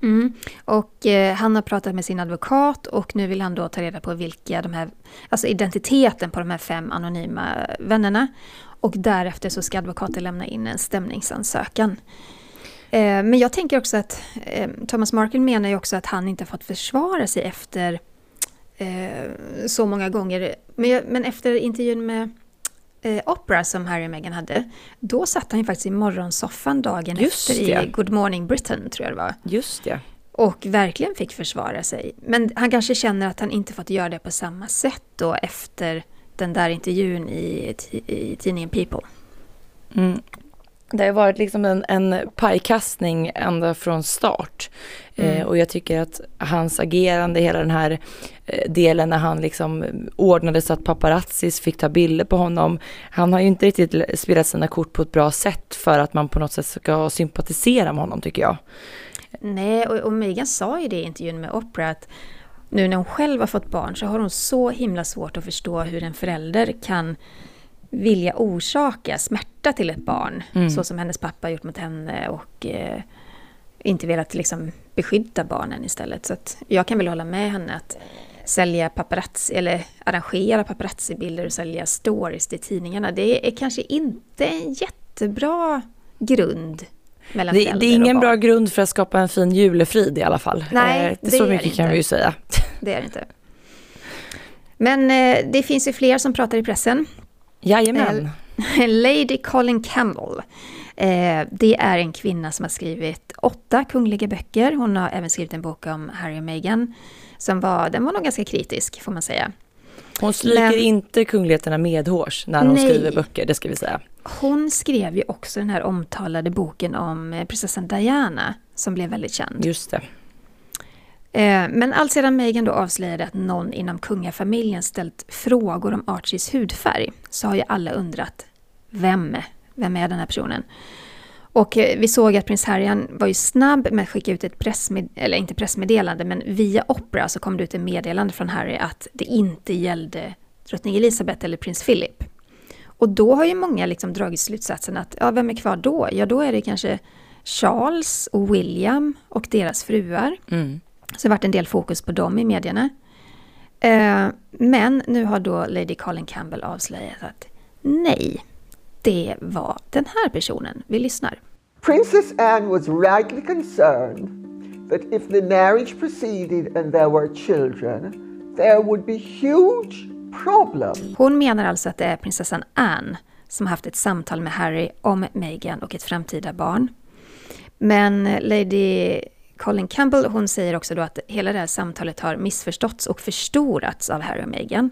Mm. Och eh, han har pratat med sin advokat och nu vill han då ta reda på vilka de här, alltså identiteten på de här fem anonyma vännerna. Och därefter så ska advokaten lämna in en stämningsansökan. Eh, men jag tänker också att eh, Thomas Markle menar ju också att han inte har fått försvara sig efter eh, så många gånger. Men, men efter intervjun med eh, Opera som Harry och Meghan hade, då satt han ju faktiskt i morgonsoffan dagen Just efter det. i Good Morning Britain, tror jag det var. Just det. Och verkligen fick försvara sig. Men han kanske känner att han inte fått göra det på samma sätt då efter den där intervjun i, i tidningen People. Mm. Det har varit liksom en, en pajkastning ända från start. Mm. Eh, och jag tycker att hans agerande, hela den här eh, delen när han liksom ordnade så att paparazzis fick ta bilder på honom. Han har ju inte riktigt spelat sina kort på ett bra sätt för att man på något sätt ska sympatisera med honom tycker jag. Nej, och, och Megan sa ju det i intervjun med Oprah att nu när hon själv har fått barn så har hon så himla svårt att förstå hur en förälder kan vilja orsaka smärta till ett barn. Mm. Så som hennes pappa gjort mot henne och eh, inte velat liksom beskydda barnen istället. Så jag kan väl hålla med henne att sälja paparazzi eller arrangera paparazzi-bilder och sälja stories till tidningarna. Det är kanske inte en jättebra grund mellan det, det är ingen bra grund för att skapa en fin julefrid i alla fall. Nej, eh, det Så mycket inte. kan vi ju säga. Det är det inte. Men eh, det finns ju fler som pratar i pressen. Jajamän. Lady Colin Campbell. Eh, det är en kvinna som har skrivit åtta kungliga böcker. Hon har även skrivit en bok om Harry och Meghan. Som var, den var nog ganska kritisk får man säga. Hon stryker Men, inte kungligheterna medhårs när hon nej, skriver böcker, det ska vi säga. Hon skrev ju också den här omtalade boken om eh, prinsessan Diana som blev väldigt känd. Just det. Eh, men allt sedan Meghan då avslöjade att någon inom kungafamiljen ställt frågor om Archies hudfärg så har ju alla undrat vem, vem är den här personen? Och eh, vi såg att prins Harry var ju snabb med att skicka ut ett pressmeddelande, eller inte pressmeddelande, men via Opera så kom det ut ett meddelande från Harry att det inte gällde drottning Elizabeth eller prins Philip. Och då har ju många liksom dragit slutsatsen att, ja vem är kvar då? Ja då är det kanske Charles och William och deras fruar. Mm. Så det varit en del fokus på dem i medierna. Eh, men nu har då Lady Colin Campbell avslöjat att nej, det var den här personen. Vi lyssnar. Princess Anne was rightly concerned that if the marriage proceeded and there were children, there would be huge problem. Hon menar alltså att det är prinsessan Anne som haft ett samtal med Harry om Meghan och ett framtida barn. Men Lady Colin Campbell, hon säger också då att hela det här samtalet har missförståtts och förstorats av Harry och Meghan.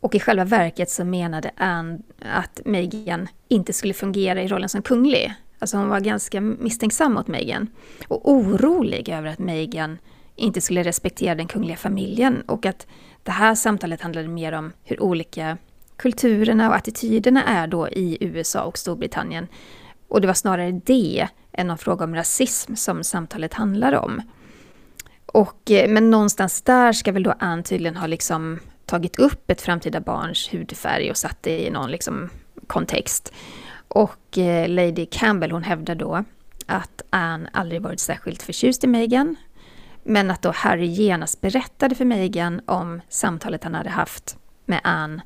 Och i själva verket så menade Anne att Meghan inte skulle fungera i rollen som kunglig. Alltså hon var ganska misstänksam mot Meghan. Och orolig över att Meghan inte skulle respektera den kungliga familjen. Och att det här samtalet handlade mer om hur olika kulturerna och attityderna är då i USA och Storbritannien. Och det var snarare det än någon fråga om rasism som samtalet handlar om. Och, eh, men någonstans där ska väl då Anne tydligen ha liksom tagit upp ett framtida barns hudfärg och satt det i någon liksom kontext. Och eh, Lady Campbell hon hävdar då att Anne aldrig varit särskilt förtjust i Meghan. Men att då Harry genast berättade för Meghan om samtalet han hade haft med Anne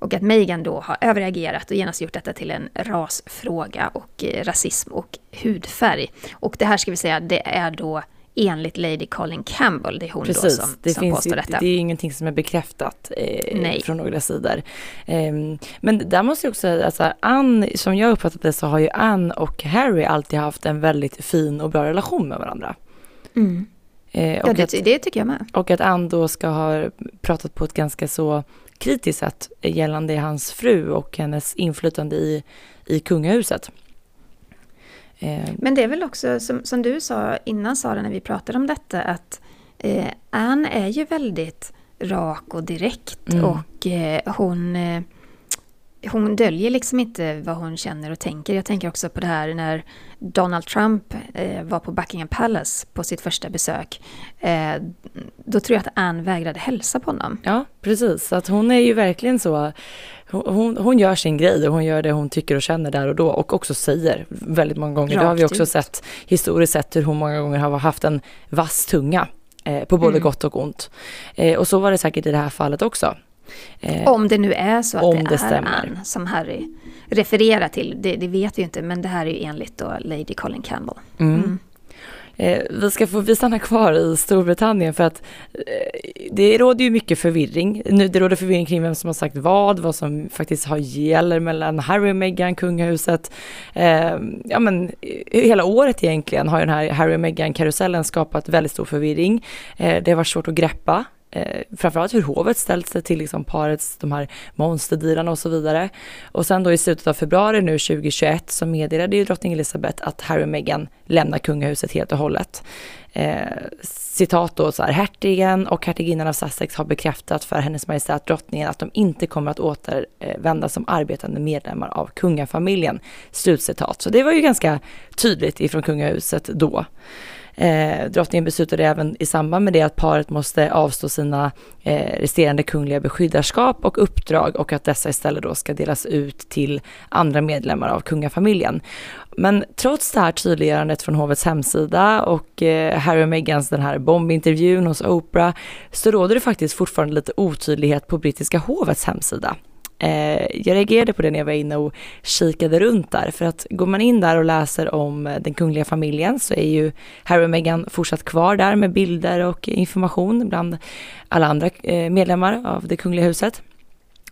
och att Meghan då har överreagerat och genast gjort detta till en rasfråga och eh, rasism och hudfärg. Och det här ska vi säga, det är då enligt Lady Colin Campbell, det är hon Precis, då som, det som finns påstår detta. Det är ingenting som är bekräftat eh, från några sidor. Eh, men där måste jag också säga, alltså Ann, som jag uppfattat det så har ju Ann och Harry alltid haft en väldigt fin och bra relation med varandra. Mm. Eh, ja, det, att, det tycker jag med. Och att Ann då ska ha pratat på ett ganska så kritiskt sätt gällande hans fru och hennes inflytande i, i kungahuset. Eh. Men det är väl också som, som du sa innan Sara när vi pratade om detta att eh, Anne är ju väldigt rak och direkt mm. och eh, hon eh, hon döljer liksom inte vad hon känner och tänker. Jag tänker också på det här när Donald Trump eh, var på Buckingham Palace på sitt första besök. Eh, då tror jag att Anne vägrade hälsa på honom. Ja, precis. Att hon är ju verkligen så. Hon, hon gör sin grej och hon gör det hon tycker och känner där och då och också säger väldigt många gånger. Rakt det har vi också ut. sett historiskt sett hur hon många gånger har haft en vass tunga eh, på både mm. gott och ont. Eh, och så var det säkert i det här fallet också. Eh, om det nu är så att det, det är stämmer. Anne som Harry refererar till, det, det, vet vi inte, men det här är ju enligt då Lady Colin Campbell. Mm. Mm. Eh, vi ska få vi stanna kvar i Storbritannien för att eh, det råder ju mycket förvirring. Nu, det råder förvirring kring vem som har sagt vad, vad som faktiskt har gäller mellan Harry och Meghan, kungahuset. Eh, ja men hela året egentligen har ju den här Harry och Meghan-karusellen skapat väldigt stor förvirring. Eh, det har varit svårt att greppa eh, framförallt hur hovet ställt sig till liksom parets, de här monsterdealarna och så vidare. Och sen då i slutet av februari nu 2021 så meddelade ju drottning Elizabeth att Harry och Meghan lämnar kungahuset helt och hållet. Eh, citat då så här, hertigen och hertiginnan av Sussex har bekräftat för hennes majestät drottningen att de inte kommer att återvända som arbetande medlemmar av kungafamiljen. Slutcitat. Så det var ju ganska tydligt ifrån kungahuset då. Eh, drottningen beslutade även i samband med det att paret måste avstå sina eh, resterande kungliga beskyddarskap och uppdrag och att dessa istället då ska delas ut till andra medlemmar av kungafamiljen. Men trots det här tydliggörandet från hovets hemsida och eh, Harry och Meghans den här bombintervjun hos Oprah så råder det faktiskt fortfarande lite otydlighet på brittiska hovets hemsida. Eh, jag reagerade på det när jag var inne och kikade runt där, för att går man in där och läser om eh, den kungliga familjen så är ju Harry och Meghan fortsatt kvar där med bilder och information bland alla andra eh, medlemmar av det kungliga huset.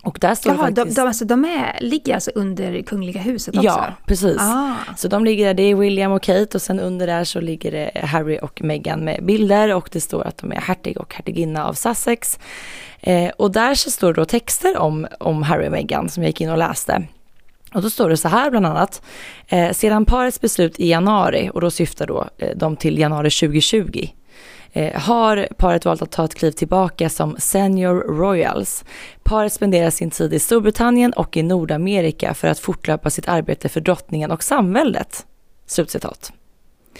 Och där står Jaha, faktiskt... de, de, alltså, de är, ligger alltså under kungliga huset också? Ja, precis. Ah. Så de ligger där, det är William och Kate och sen under där så ligger det Harry och Meghan med bilder och det står att de är hertig och hertiginna av Sussex. Eh, och där så står det då texter om, om Harry och Meghan som jag gick in och läste. Och då står det så här bland annat. Eh, sedan parets beslut i januari, och då syftar då eh, de till januari 2020, eh, har paret valt att ta ett kliv tillbaka som Senior Royals. Paret spenderar sin tid i Storbritannien och i Nordamerika för att fortlöpa sitt arbete för drottningen och samväldet. Slutcitat.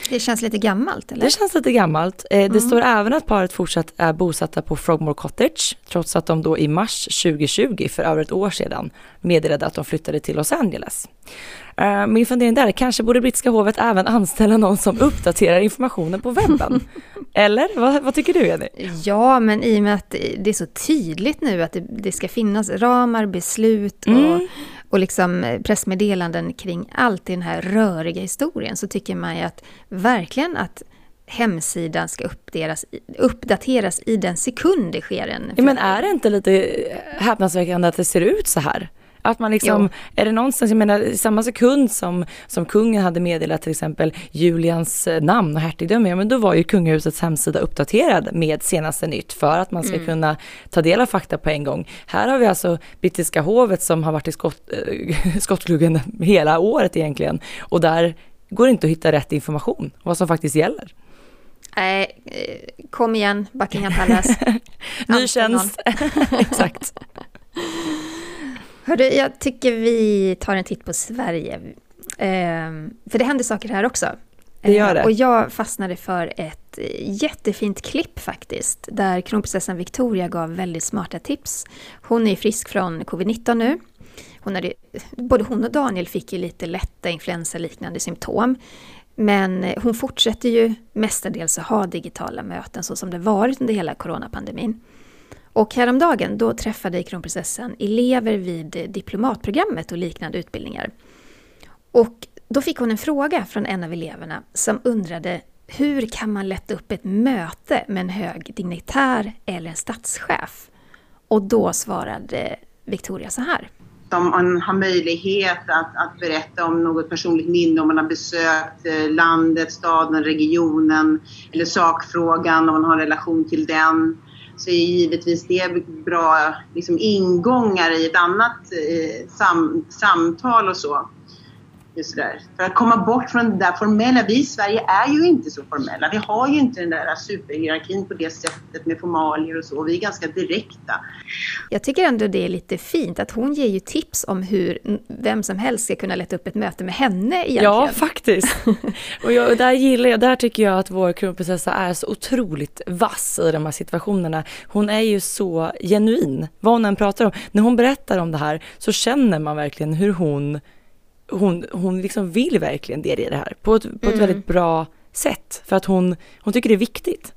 Det känns lite gammalt eller? Det känns lite gammalt. Eh, mm. Det står även att paret fortsatt är bosatta på Frogmore Cottage trots att de då i mars 2020, för över ett år sedan, meddelade att de flyttade till Los Angeles. Uh, min fundering där är kanske borde brittiska hovet även anställa någon som uppdaterar informationen på webben? Eller vad, vad, tycker du Jenny? Ja, men i och med att det är så tydligt nu att det, det ska finnas ramar, beslut och mm och liksom pressmeddelanden kring allt i den här röriga historien så tycker man ju att verkligen att hemsidan ska uppdateras, uppdateras i den sekund det sker en ja, Men är det inte lite häpnadsväckande att det ser ut så här? Att man liksom, jo. är det någonstans, jag menar samma sekund som, som kungen hade meddelat till exempel Julians eh, namn och hertigdöme, ja men då var ju kungahusets hemsida uppdaterad med senaste nytt för att man ska mm. kunna ta del av fakta på en gång. Här har vi alltså brittiska hovet som har varit i skott, äh, skottgluggen hela året egentligen och där går det inte att hitta rätt information vad som faktiskt gäller. Nej, eh, kom igen, Buckingham Palace. Ny tjänst. Exakt. Hörru, jag tycker vi tar en titt på Sverige. Ehm, för det händer saker här också. Det gör det. Och jag fastnade för ett jättefint klipp faktiskt, där kronprinsessan Victoria gav väldigt smarta tips. Hon är frisk från covid-19 nu. Hon hade, både hon och Daniel fick ju lite lätta influensaliknande symptom. Men hon fortsätter ju mestadels att ha digitala möten så som det varit under hela coronapandemin. Och häromdagen då träffade kronprinsessan elever vid diplomatprogrammet och liknande utbildningar. Och då fick hon en fråga från en av eleverna som undrade hur kan man lätta upp ett möte med en hög dignitär eller en statschef? Och då svarade Victoria så här om man har möjlighet att, att berätta om något personligt minne, om man har besökt eh, landet, staden, regionen eller sakfrågan, om man har en relation till den, så är givetvis det bra liksom, ingångar i ett annat eh, sam, samtal och så. Just där. För att komma bort från det där formella. Vi i Sverige är ju inte så formella. Vi har ju inte den där superhierarkin på det sättet med formalier och så. Vi är ganska direkta. Jag tycker ändå det är lite fint att hon ger ju tips om hur vem som helst ska kunna lätta upp ett möte med henne egentligen. Ja, faktiskt. och, jag, och där gillar jag, där tycker jag att vår kronprinsessa är så otroligt vass i de här situationerna. Hon är ju så genuin, vad hon än pratar om. När hon berättar om det här så känner man verkligen hur hon hon, hon liksom vill verkligen det i det här på ett, på ett mm. väldigt bra sätt för att hon, hon tycker det är viktigt.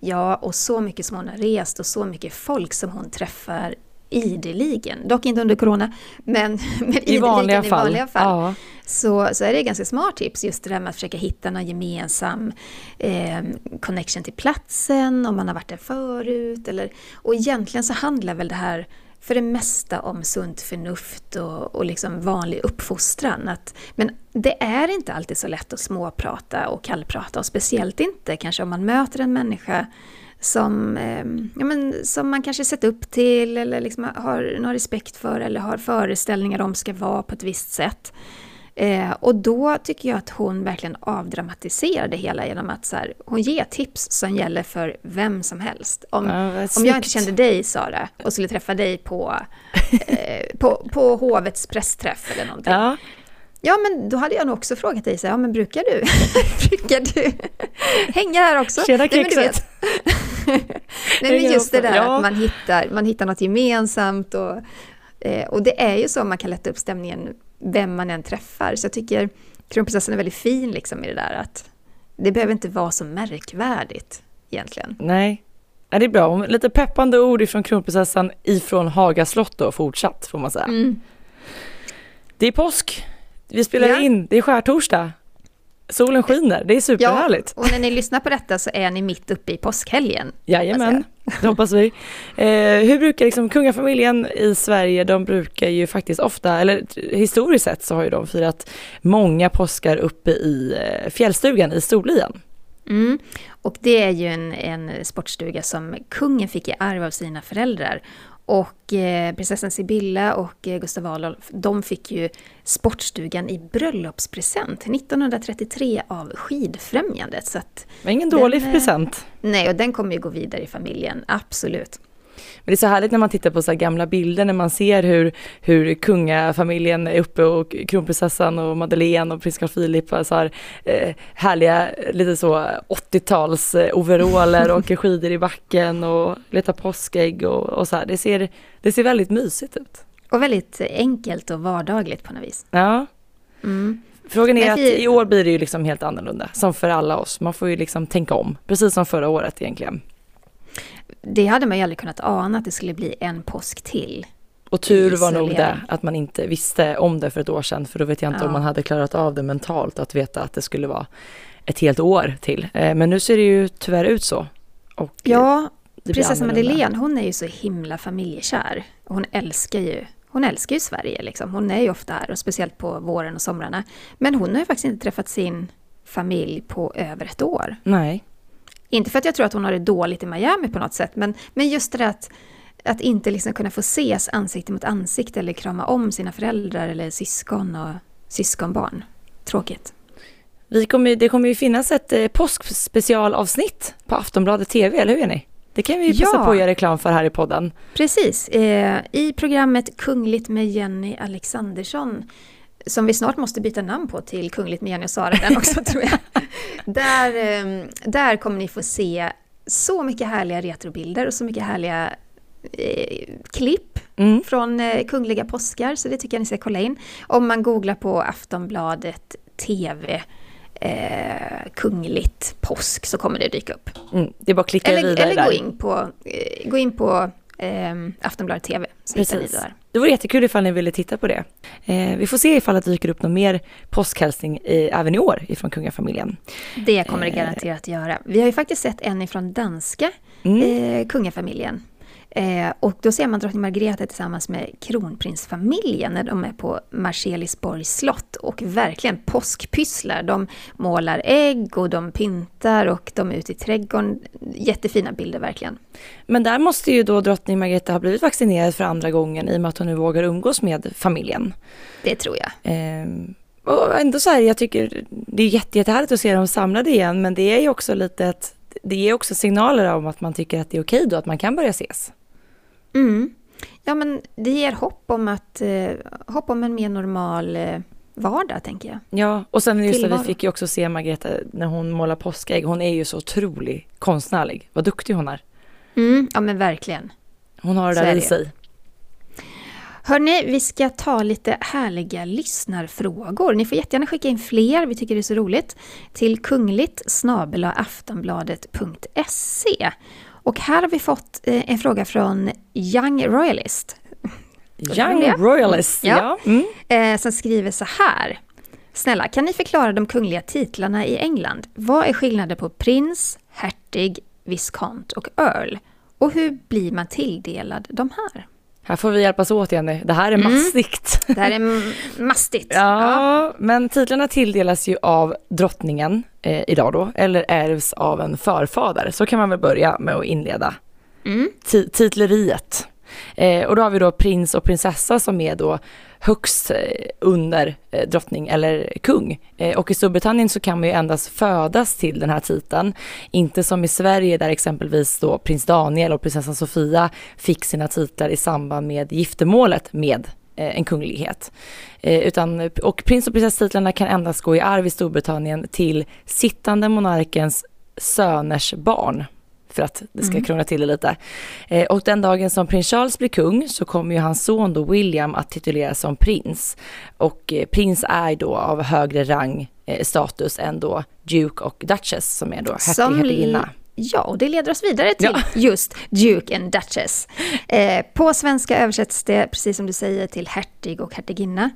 Ja, och så mycket som hon har rest och så mycket folk som hon träffar ideligen, dock inte under corona, men, men I, vanliga fall. i vanliga fall. Ja. Så, så är det ganska smart tips, just det där med att försöka hitta någon gemensam eh, connection till platsen, om man har varit där förut. Eller, och egentligen så handlar väl det här för det mesta om sunt förnuft och, och liksom vanlig uppfostran. Att, men det är inte alltid så lätt att småprata och kallprata och speciellt inte kanske om man möter en människa som, eh, ja, men, som man kanske sett upp till eller liksom har någon respekt för eller har föreställningar om ska vara på ett visst sätt. Eh, och då tycker jag att hon verkligen avdramatiserar det hela genom att så här, hon ger tips som gäller för vem som helst. Om, ja, om jag inte kände dig Sara och skulle träffa dig på, eh, på, på hovets pressträff eller någonting. Ja. Ja, men då hade jag nog också frågat dig, så ja men brukar du, brukar du hänga här också? Tjena kexet! Nej, men just det där ja. att man hittar, man hittar något gemensamt och, eh, och det är ju så man kan lätta upp stämningen vem man än träffar. Så jag tycker kronprinsessan är väldigt fin liksom i det där att det behöver inte vara så märkvärdigt egentligen. Nej, ja, det är bra. Lite peppande ord ifrån kronprinsessan ifrån Haga slott då fortsatt får man säga. Mm. Det är påsk. Vi spelar ja. in, det är skärtorsdag. Solen skiner, det är superhärligt. Ja, och när ni lyssnar på detta så är ni mitt uppe i påskhelgen. Jajamän, det hoppas vi. Eh, hur brukar liksom kungafamiljen i Sverige, de brukar ju faktiskt ofta, eller historiskt sett så har ju de firat många påskar uppe i eh, fjällstugan i Storlien. Mm. Och det är ju en, en sportstuga som kungen fick i arv av sina föräldrar. Och eh, prinsessan Sibylla och eh, Gustav Adolf, de fick ju sportstugan i bröllopspresent 1933 av Skidfrämjandet. Så att ingen dålig den, present. Nej, och den kommer ju gå vidare i familjen, absolut. Men det är så härligt när man tittar på så gamla bilder när man ser hur, hur kungafamiljen är uppe och kronprinsessan och Madeleine och prins Carl Philip har så här, eh, härliga, lite så 80-tals eh, overaller och åker skidor i backen och letar påskägg och, och så här. Det ser, det ser väldigt mysigt ut. Och väldigt enkelt och vardagligt på något vis. Ja. Mm. Frågan är att i år blir det ju liksom helt annorlunda, som för alla oss. Man får ju liksom tänka om, precis som förra året egentligen det hade man ju aldrig kunnat ana att det skulle bli en påsk till. Och tur var nog det att man inte visste om det för ett år sedan, för då vet jag inte ja. om man hade klarat av det mentalt att veta att det skulle vara ett helt år till. Eh, men nu ser det ju tyvärr ut så. Och ja, prinsessa Madeleine, hon är ju så himla familjekär. Hon älskar ju hon älskar ju Sverige liksom. Hon är ju ofta här och speciellt på våren och somrarna. Men hon har ju faktiskt inte träffat sin familj på över ett år. Nej. Inte för att jag tror att hon har det dåligt i Miami på något sätt, men, men just det där att, att inte liksom kunna få ses ansikte mot ansikte eller krama om sina föräldrar eller syskon och syskonbarn. Tråkigt. Vi kommer, det kommer ju finnas ett eh, påskspecialavsnitt på Aftonbladet TV, eller hur Jenny? Det kan vi ju passa ja. på att göra reklam för här i podden. Precis. Eh, I programmet Kungligt med Jenny Alexandersson som vi snart måste byta namn på till Kungligt med Jenny och Sara den också tror jag. Där, eh, där kommer ni få se så mycket härliga retrobilder och så mycket härliga eh, klipp mm. från eh, kungliga påskar, så det tycker jag ni ska kolla in. Om man googlar på Aftonbladet TV eh, kungligt påsk så kommer det dyka upp. Mm, det är bara att klicka eller, vidare Eller gå in på, eh, gå in på eh, Aftonbladet TV. Så Precis. Där. Det vore jättekul ifall ni ville titta på det. Eh, vi får se ifall det dyker upp någon mer påskhälsning i, även i år ifrån kungafamiljen. Det kommer det eh. garanterat göra. Vi har ju faktiskt sett en ifrån danska mm. eh, kungafamiljen. Eh, och då ser man drottning Margrethe tillsammans med kronprinsfamiljen när de är på Marselisborgs slott och verkligen påskpysslar. De målar ägg och de pyntar och de är ute i trädgården. Jättefina bilder verkligen. Men där måste ju då drottning Margrethe ha blivit vaccinerad för andra gången i och med att hon nu vågar umgås med familjen. Det tror jag. Eh, och ändå så här, jag tycker det är jätte, jättehärligt att se dem samlade igen, men det är ju också lite ett det är också signaler om att man tycker att det är okej då, att man kan börja ses. Mm. Ja, men det ger hopp om, att, eh, hopp om en mer normal eh, vardag, tänker jag. Ja, och sen just det, vi fick ju också se Margareta när hon målar påskägg. Hon är ju så otroligt konstnärlig. Vad duktig hon är. Mm, ja, men verkligen. Hon har det där i sig. Hörni, vi ska ta lite härliga lyssnarfrågor. Ni får jättegärna skicka in fler, vi tycker det är så roligt, till kungligt aftonbladet.se. Och här har vi fått eh, en fråga från Young Royalist. Young Royalist, ja. ja. Mm. Eh, som skriver så här. Snälla, kan ni förklara de kungliga titlarna i England? Vad är skillnaden på prins, hertig, viskont och earl? Och hur blir man tilldelad de här? Här får vi hjälpas åt Jenny. Det här är mm. mastigt. Det här är mastigt. ja, ja, men titlarna tilldelas ju av drottningen eh, idag då, eller ärvs av en förfader. Så kan man väl börja med att inleda mm. titleriet. Eh, och då har vi då prins och prinsessa som är då högst eh, under eh, drottning eller kung. Eh, och i Storbritannien så kan man ju endast födas till den här titeln. Inte som i Sverige där exempelvis då prins Daniel och prinsessan Sofia fick sina titlar i samband med giftermålet med en kunglighet. utan, och prins och prinsesstitlarna kan endast gå i arv i Storbritannien till sittande monarkens söners barn för att det ska mm. krångla till det lite. Eh, och den dagen som prins Charles blir kung så kommer ju hans son då William att tituleras som prins. Och eh, prins är då av högre rang, eh, status än då Duke och Duchess som är då hertiginna. Ja, och det leder oss vidare till ja. just Duke and Duchess. På svenska översätts det, precis som du säger, till hertig och hertiginna.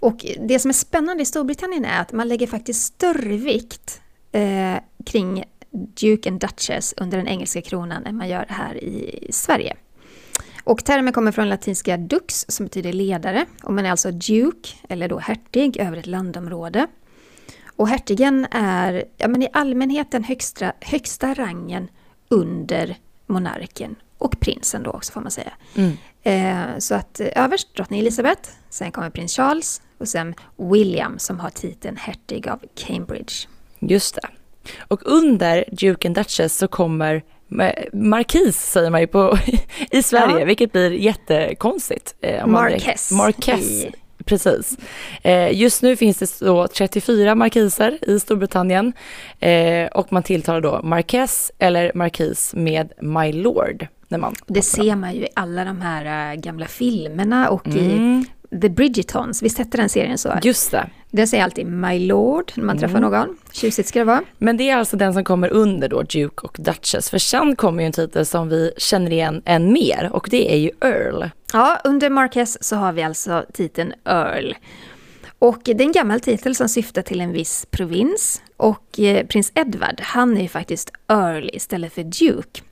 Och det som är spännande i Storbritannien är att man lägger faktiskt större vikt eh, kring Duke and Duchess under den engelska kronan än man gör här i Sverige. Och termen kommer från latinska dux som betyder ledare och man är alltså Duke, eller då hertig, över ett landområde. Och hertigen är ja, men i allmänhet den högsta, högsta rangen under monarken och prinsen då också får man säga. Mm. Eh, så att eh, överst drottning Elizabeth, sen kommer prins Charles och sen William som har titeln hertig av Cambridge. Just det. Och under Duke and Duchess så kommer Markis säger man ju på, i Sverige, ja. vilket blir jättekonstigt. Eh, Marquess. Marquess. Precis. Eh, just nu finns det då 34 markiser i Storbritannien eh, och man tilltalar då Marquess eller markis med My Lord. När man det ser man ju i alla de här äh, gamla filmerna och mm. i The Bridgetons, visst hette den serien så? Just det. Den säger alltid My Lord när man träffar mm. någon. Tjusigt ska det vara. Men det är alltså den som kommer under då Duke och Duchess. För sen kommer ju en titel som vi känner igen än mer och det är ju Earl. Ja, under Marquess så har vi alltså titeln Earl. Och det är en gammal titel som syftar till en viss provins. Och eh, prins Edward, han är ju faktiskt Earl istället för Duke.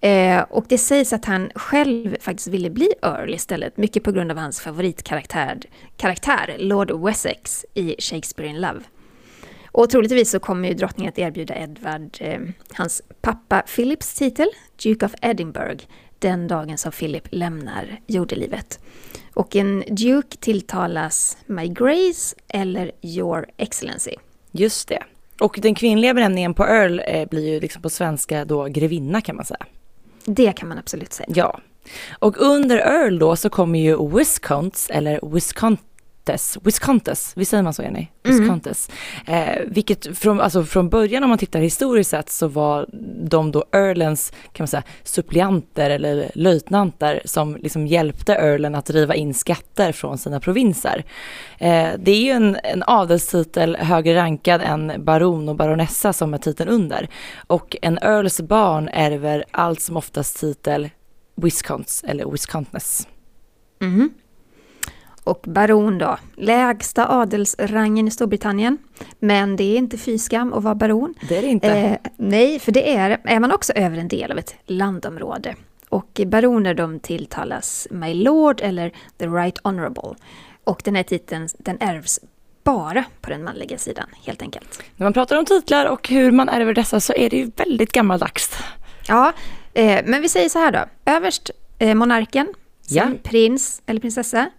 Eh, och det sägs att han själv faktiskt ville bli Earl istället, mycket på grund av hans favoritkaraktär, karaktär, Lord Wessex i Shakespeare in Love. Och troligtvis så kommer ju drottningen att erbjuda Edward eh, hans pappa Philips titel, Duke of Edinburgh, den dagen som Philip lämnar jordelivet. Och en Duke tilltalas My Grace eller Your Excellency. Just det. Och den kvinnliga benämningen på Earl eh, blir ju liksom på svenska då grevinna kan man säga. Det kan man absolut säga. Ja. Och under Earl då så kommer ju Wisconsin eller Wisconsin, Viscontes, Viscontes, visst säger man så Jenny? Viscontes. Mm. Eh, vilket från, alltså från början om man tittar historiskt sett så var de då Earlens, kan man säga, supplianter eller löjtnanter som liksom hjälpte Earlen att driva in skatter från sina provinser. Eh, det är ju en, en adelstitel högre rankad än baron och baronessa som är titeln under. Och en Earls barn ärver allt som oftast titel Viscounts eller Viscontness. Mm. Och baron då, lägsta adelsrangen i Storbritannien. Men det är inte fy skam att vara baron. Det är det inte. Eh, nej, för det är, är man också över en del av ett landområde. Och baroner de tilltalas My Lord eller The Right Honourable. Och den här titeln den ärvs bara på den manliga sidan helt enkelt. När man pratar om titlar och hur man ärver dessa så är det ju väldigt gammaldags. Ja, eh, men vi säger så här då. Överst eh, monarken, ja. prins eller prinsessa.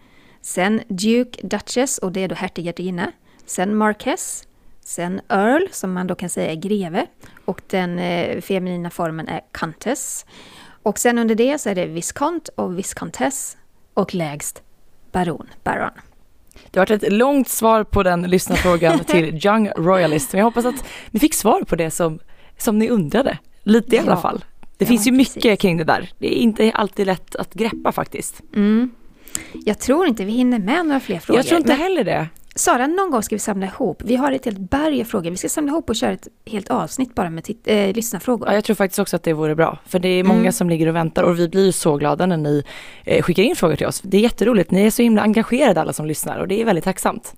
Sen Duke Duchess, och det är då hertiginna. Sen Marquess. Sen Earl, som man då kan säga är greve. Och den eh, feminina formen är Countess. Och sen under det så är det Viscount och Viscountess. Och lägst Baron, Baron. Det har varit ett långt svar på den lyssnarfrågan till Young Royalist. Men jag hoppas att ni fick svar på det som, som ni undrade. Lite i alla fall. Det ja, finns ju precis. mycket kring det där. Det är inte alltid lätt att greppa faktiskt. Mm. Jag tror inte vi hinner med några fler frågor. Jag tror inte heller det. Sara, någon gång ska vi samla ihop. Vi har ett helt berg av frågor. Vi ska samla ihop och köra ett helt avsnitt bara med äh, lyssnarfrågor. Ja, jag tror faktiskt också att det vore bra. För det är många mm. som ligger och väntar och vi blir ju så glada när ni eh, skickar in frågor till oss. Det är jätteroligt. Ni är så himla engagerade alla som lyssnar och det är väldigt tacksamt.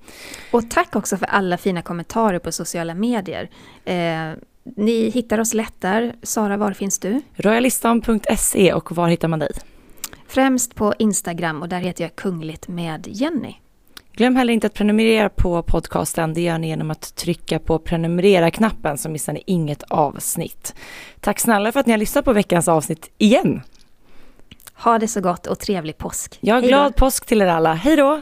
Och tack också för alla fina kommentarer på sociala medier. Eh, ni hittar oss lätt där. Sara, var finns du? Royalistan.se och var hittar man dig? Främst på Instagram och där heter jag Kungligt med Jenny. Glöm heller inte att prenumerera på podcasten. Det gör ni genom att trycka på prenumerera-knappen så missar ni inget avsnitt. Tack snälla för att ni har lyssnat på veckans avsnitt igen. Ha det så gott och trevlig påsk. Ja, glad påsk till er alla. Hej då!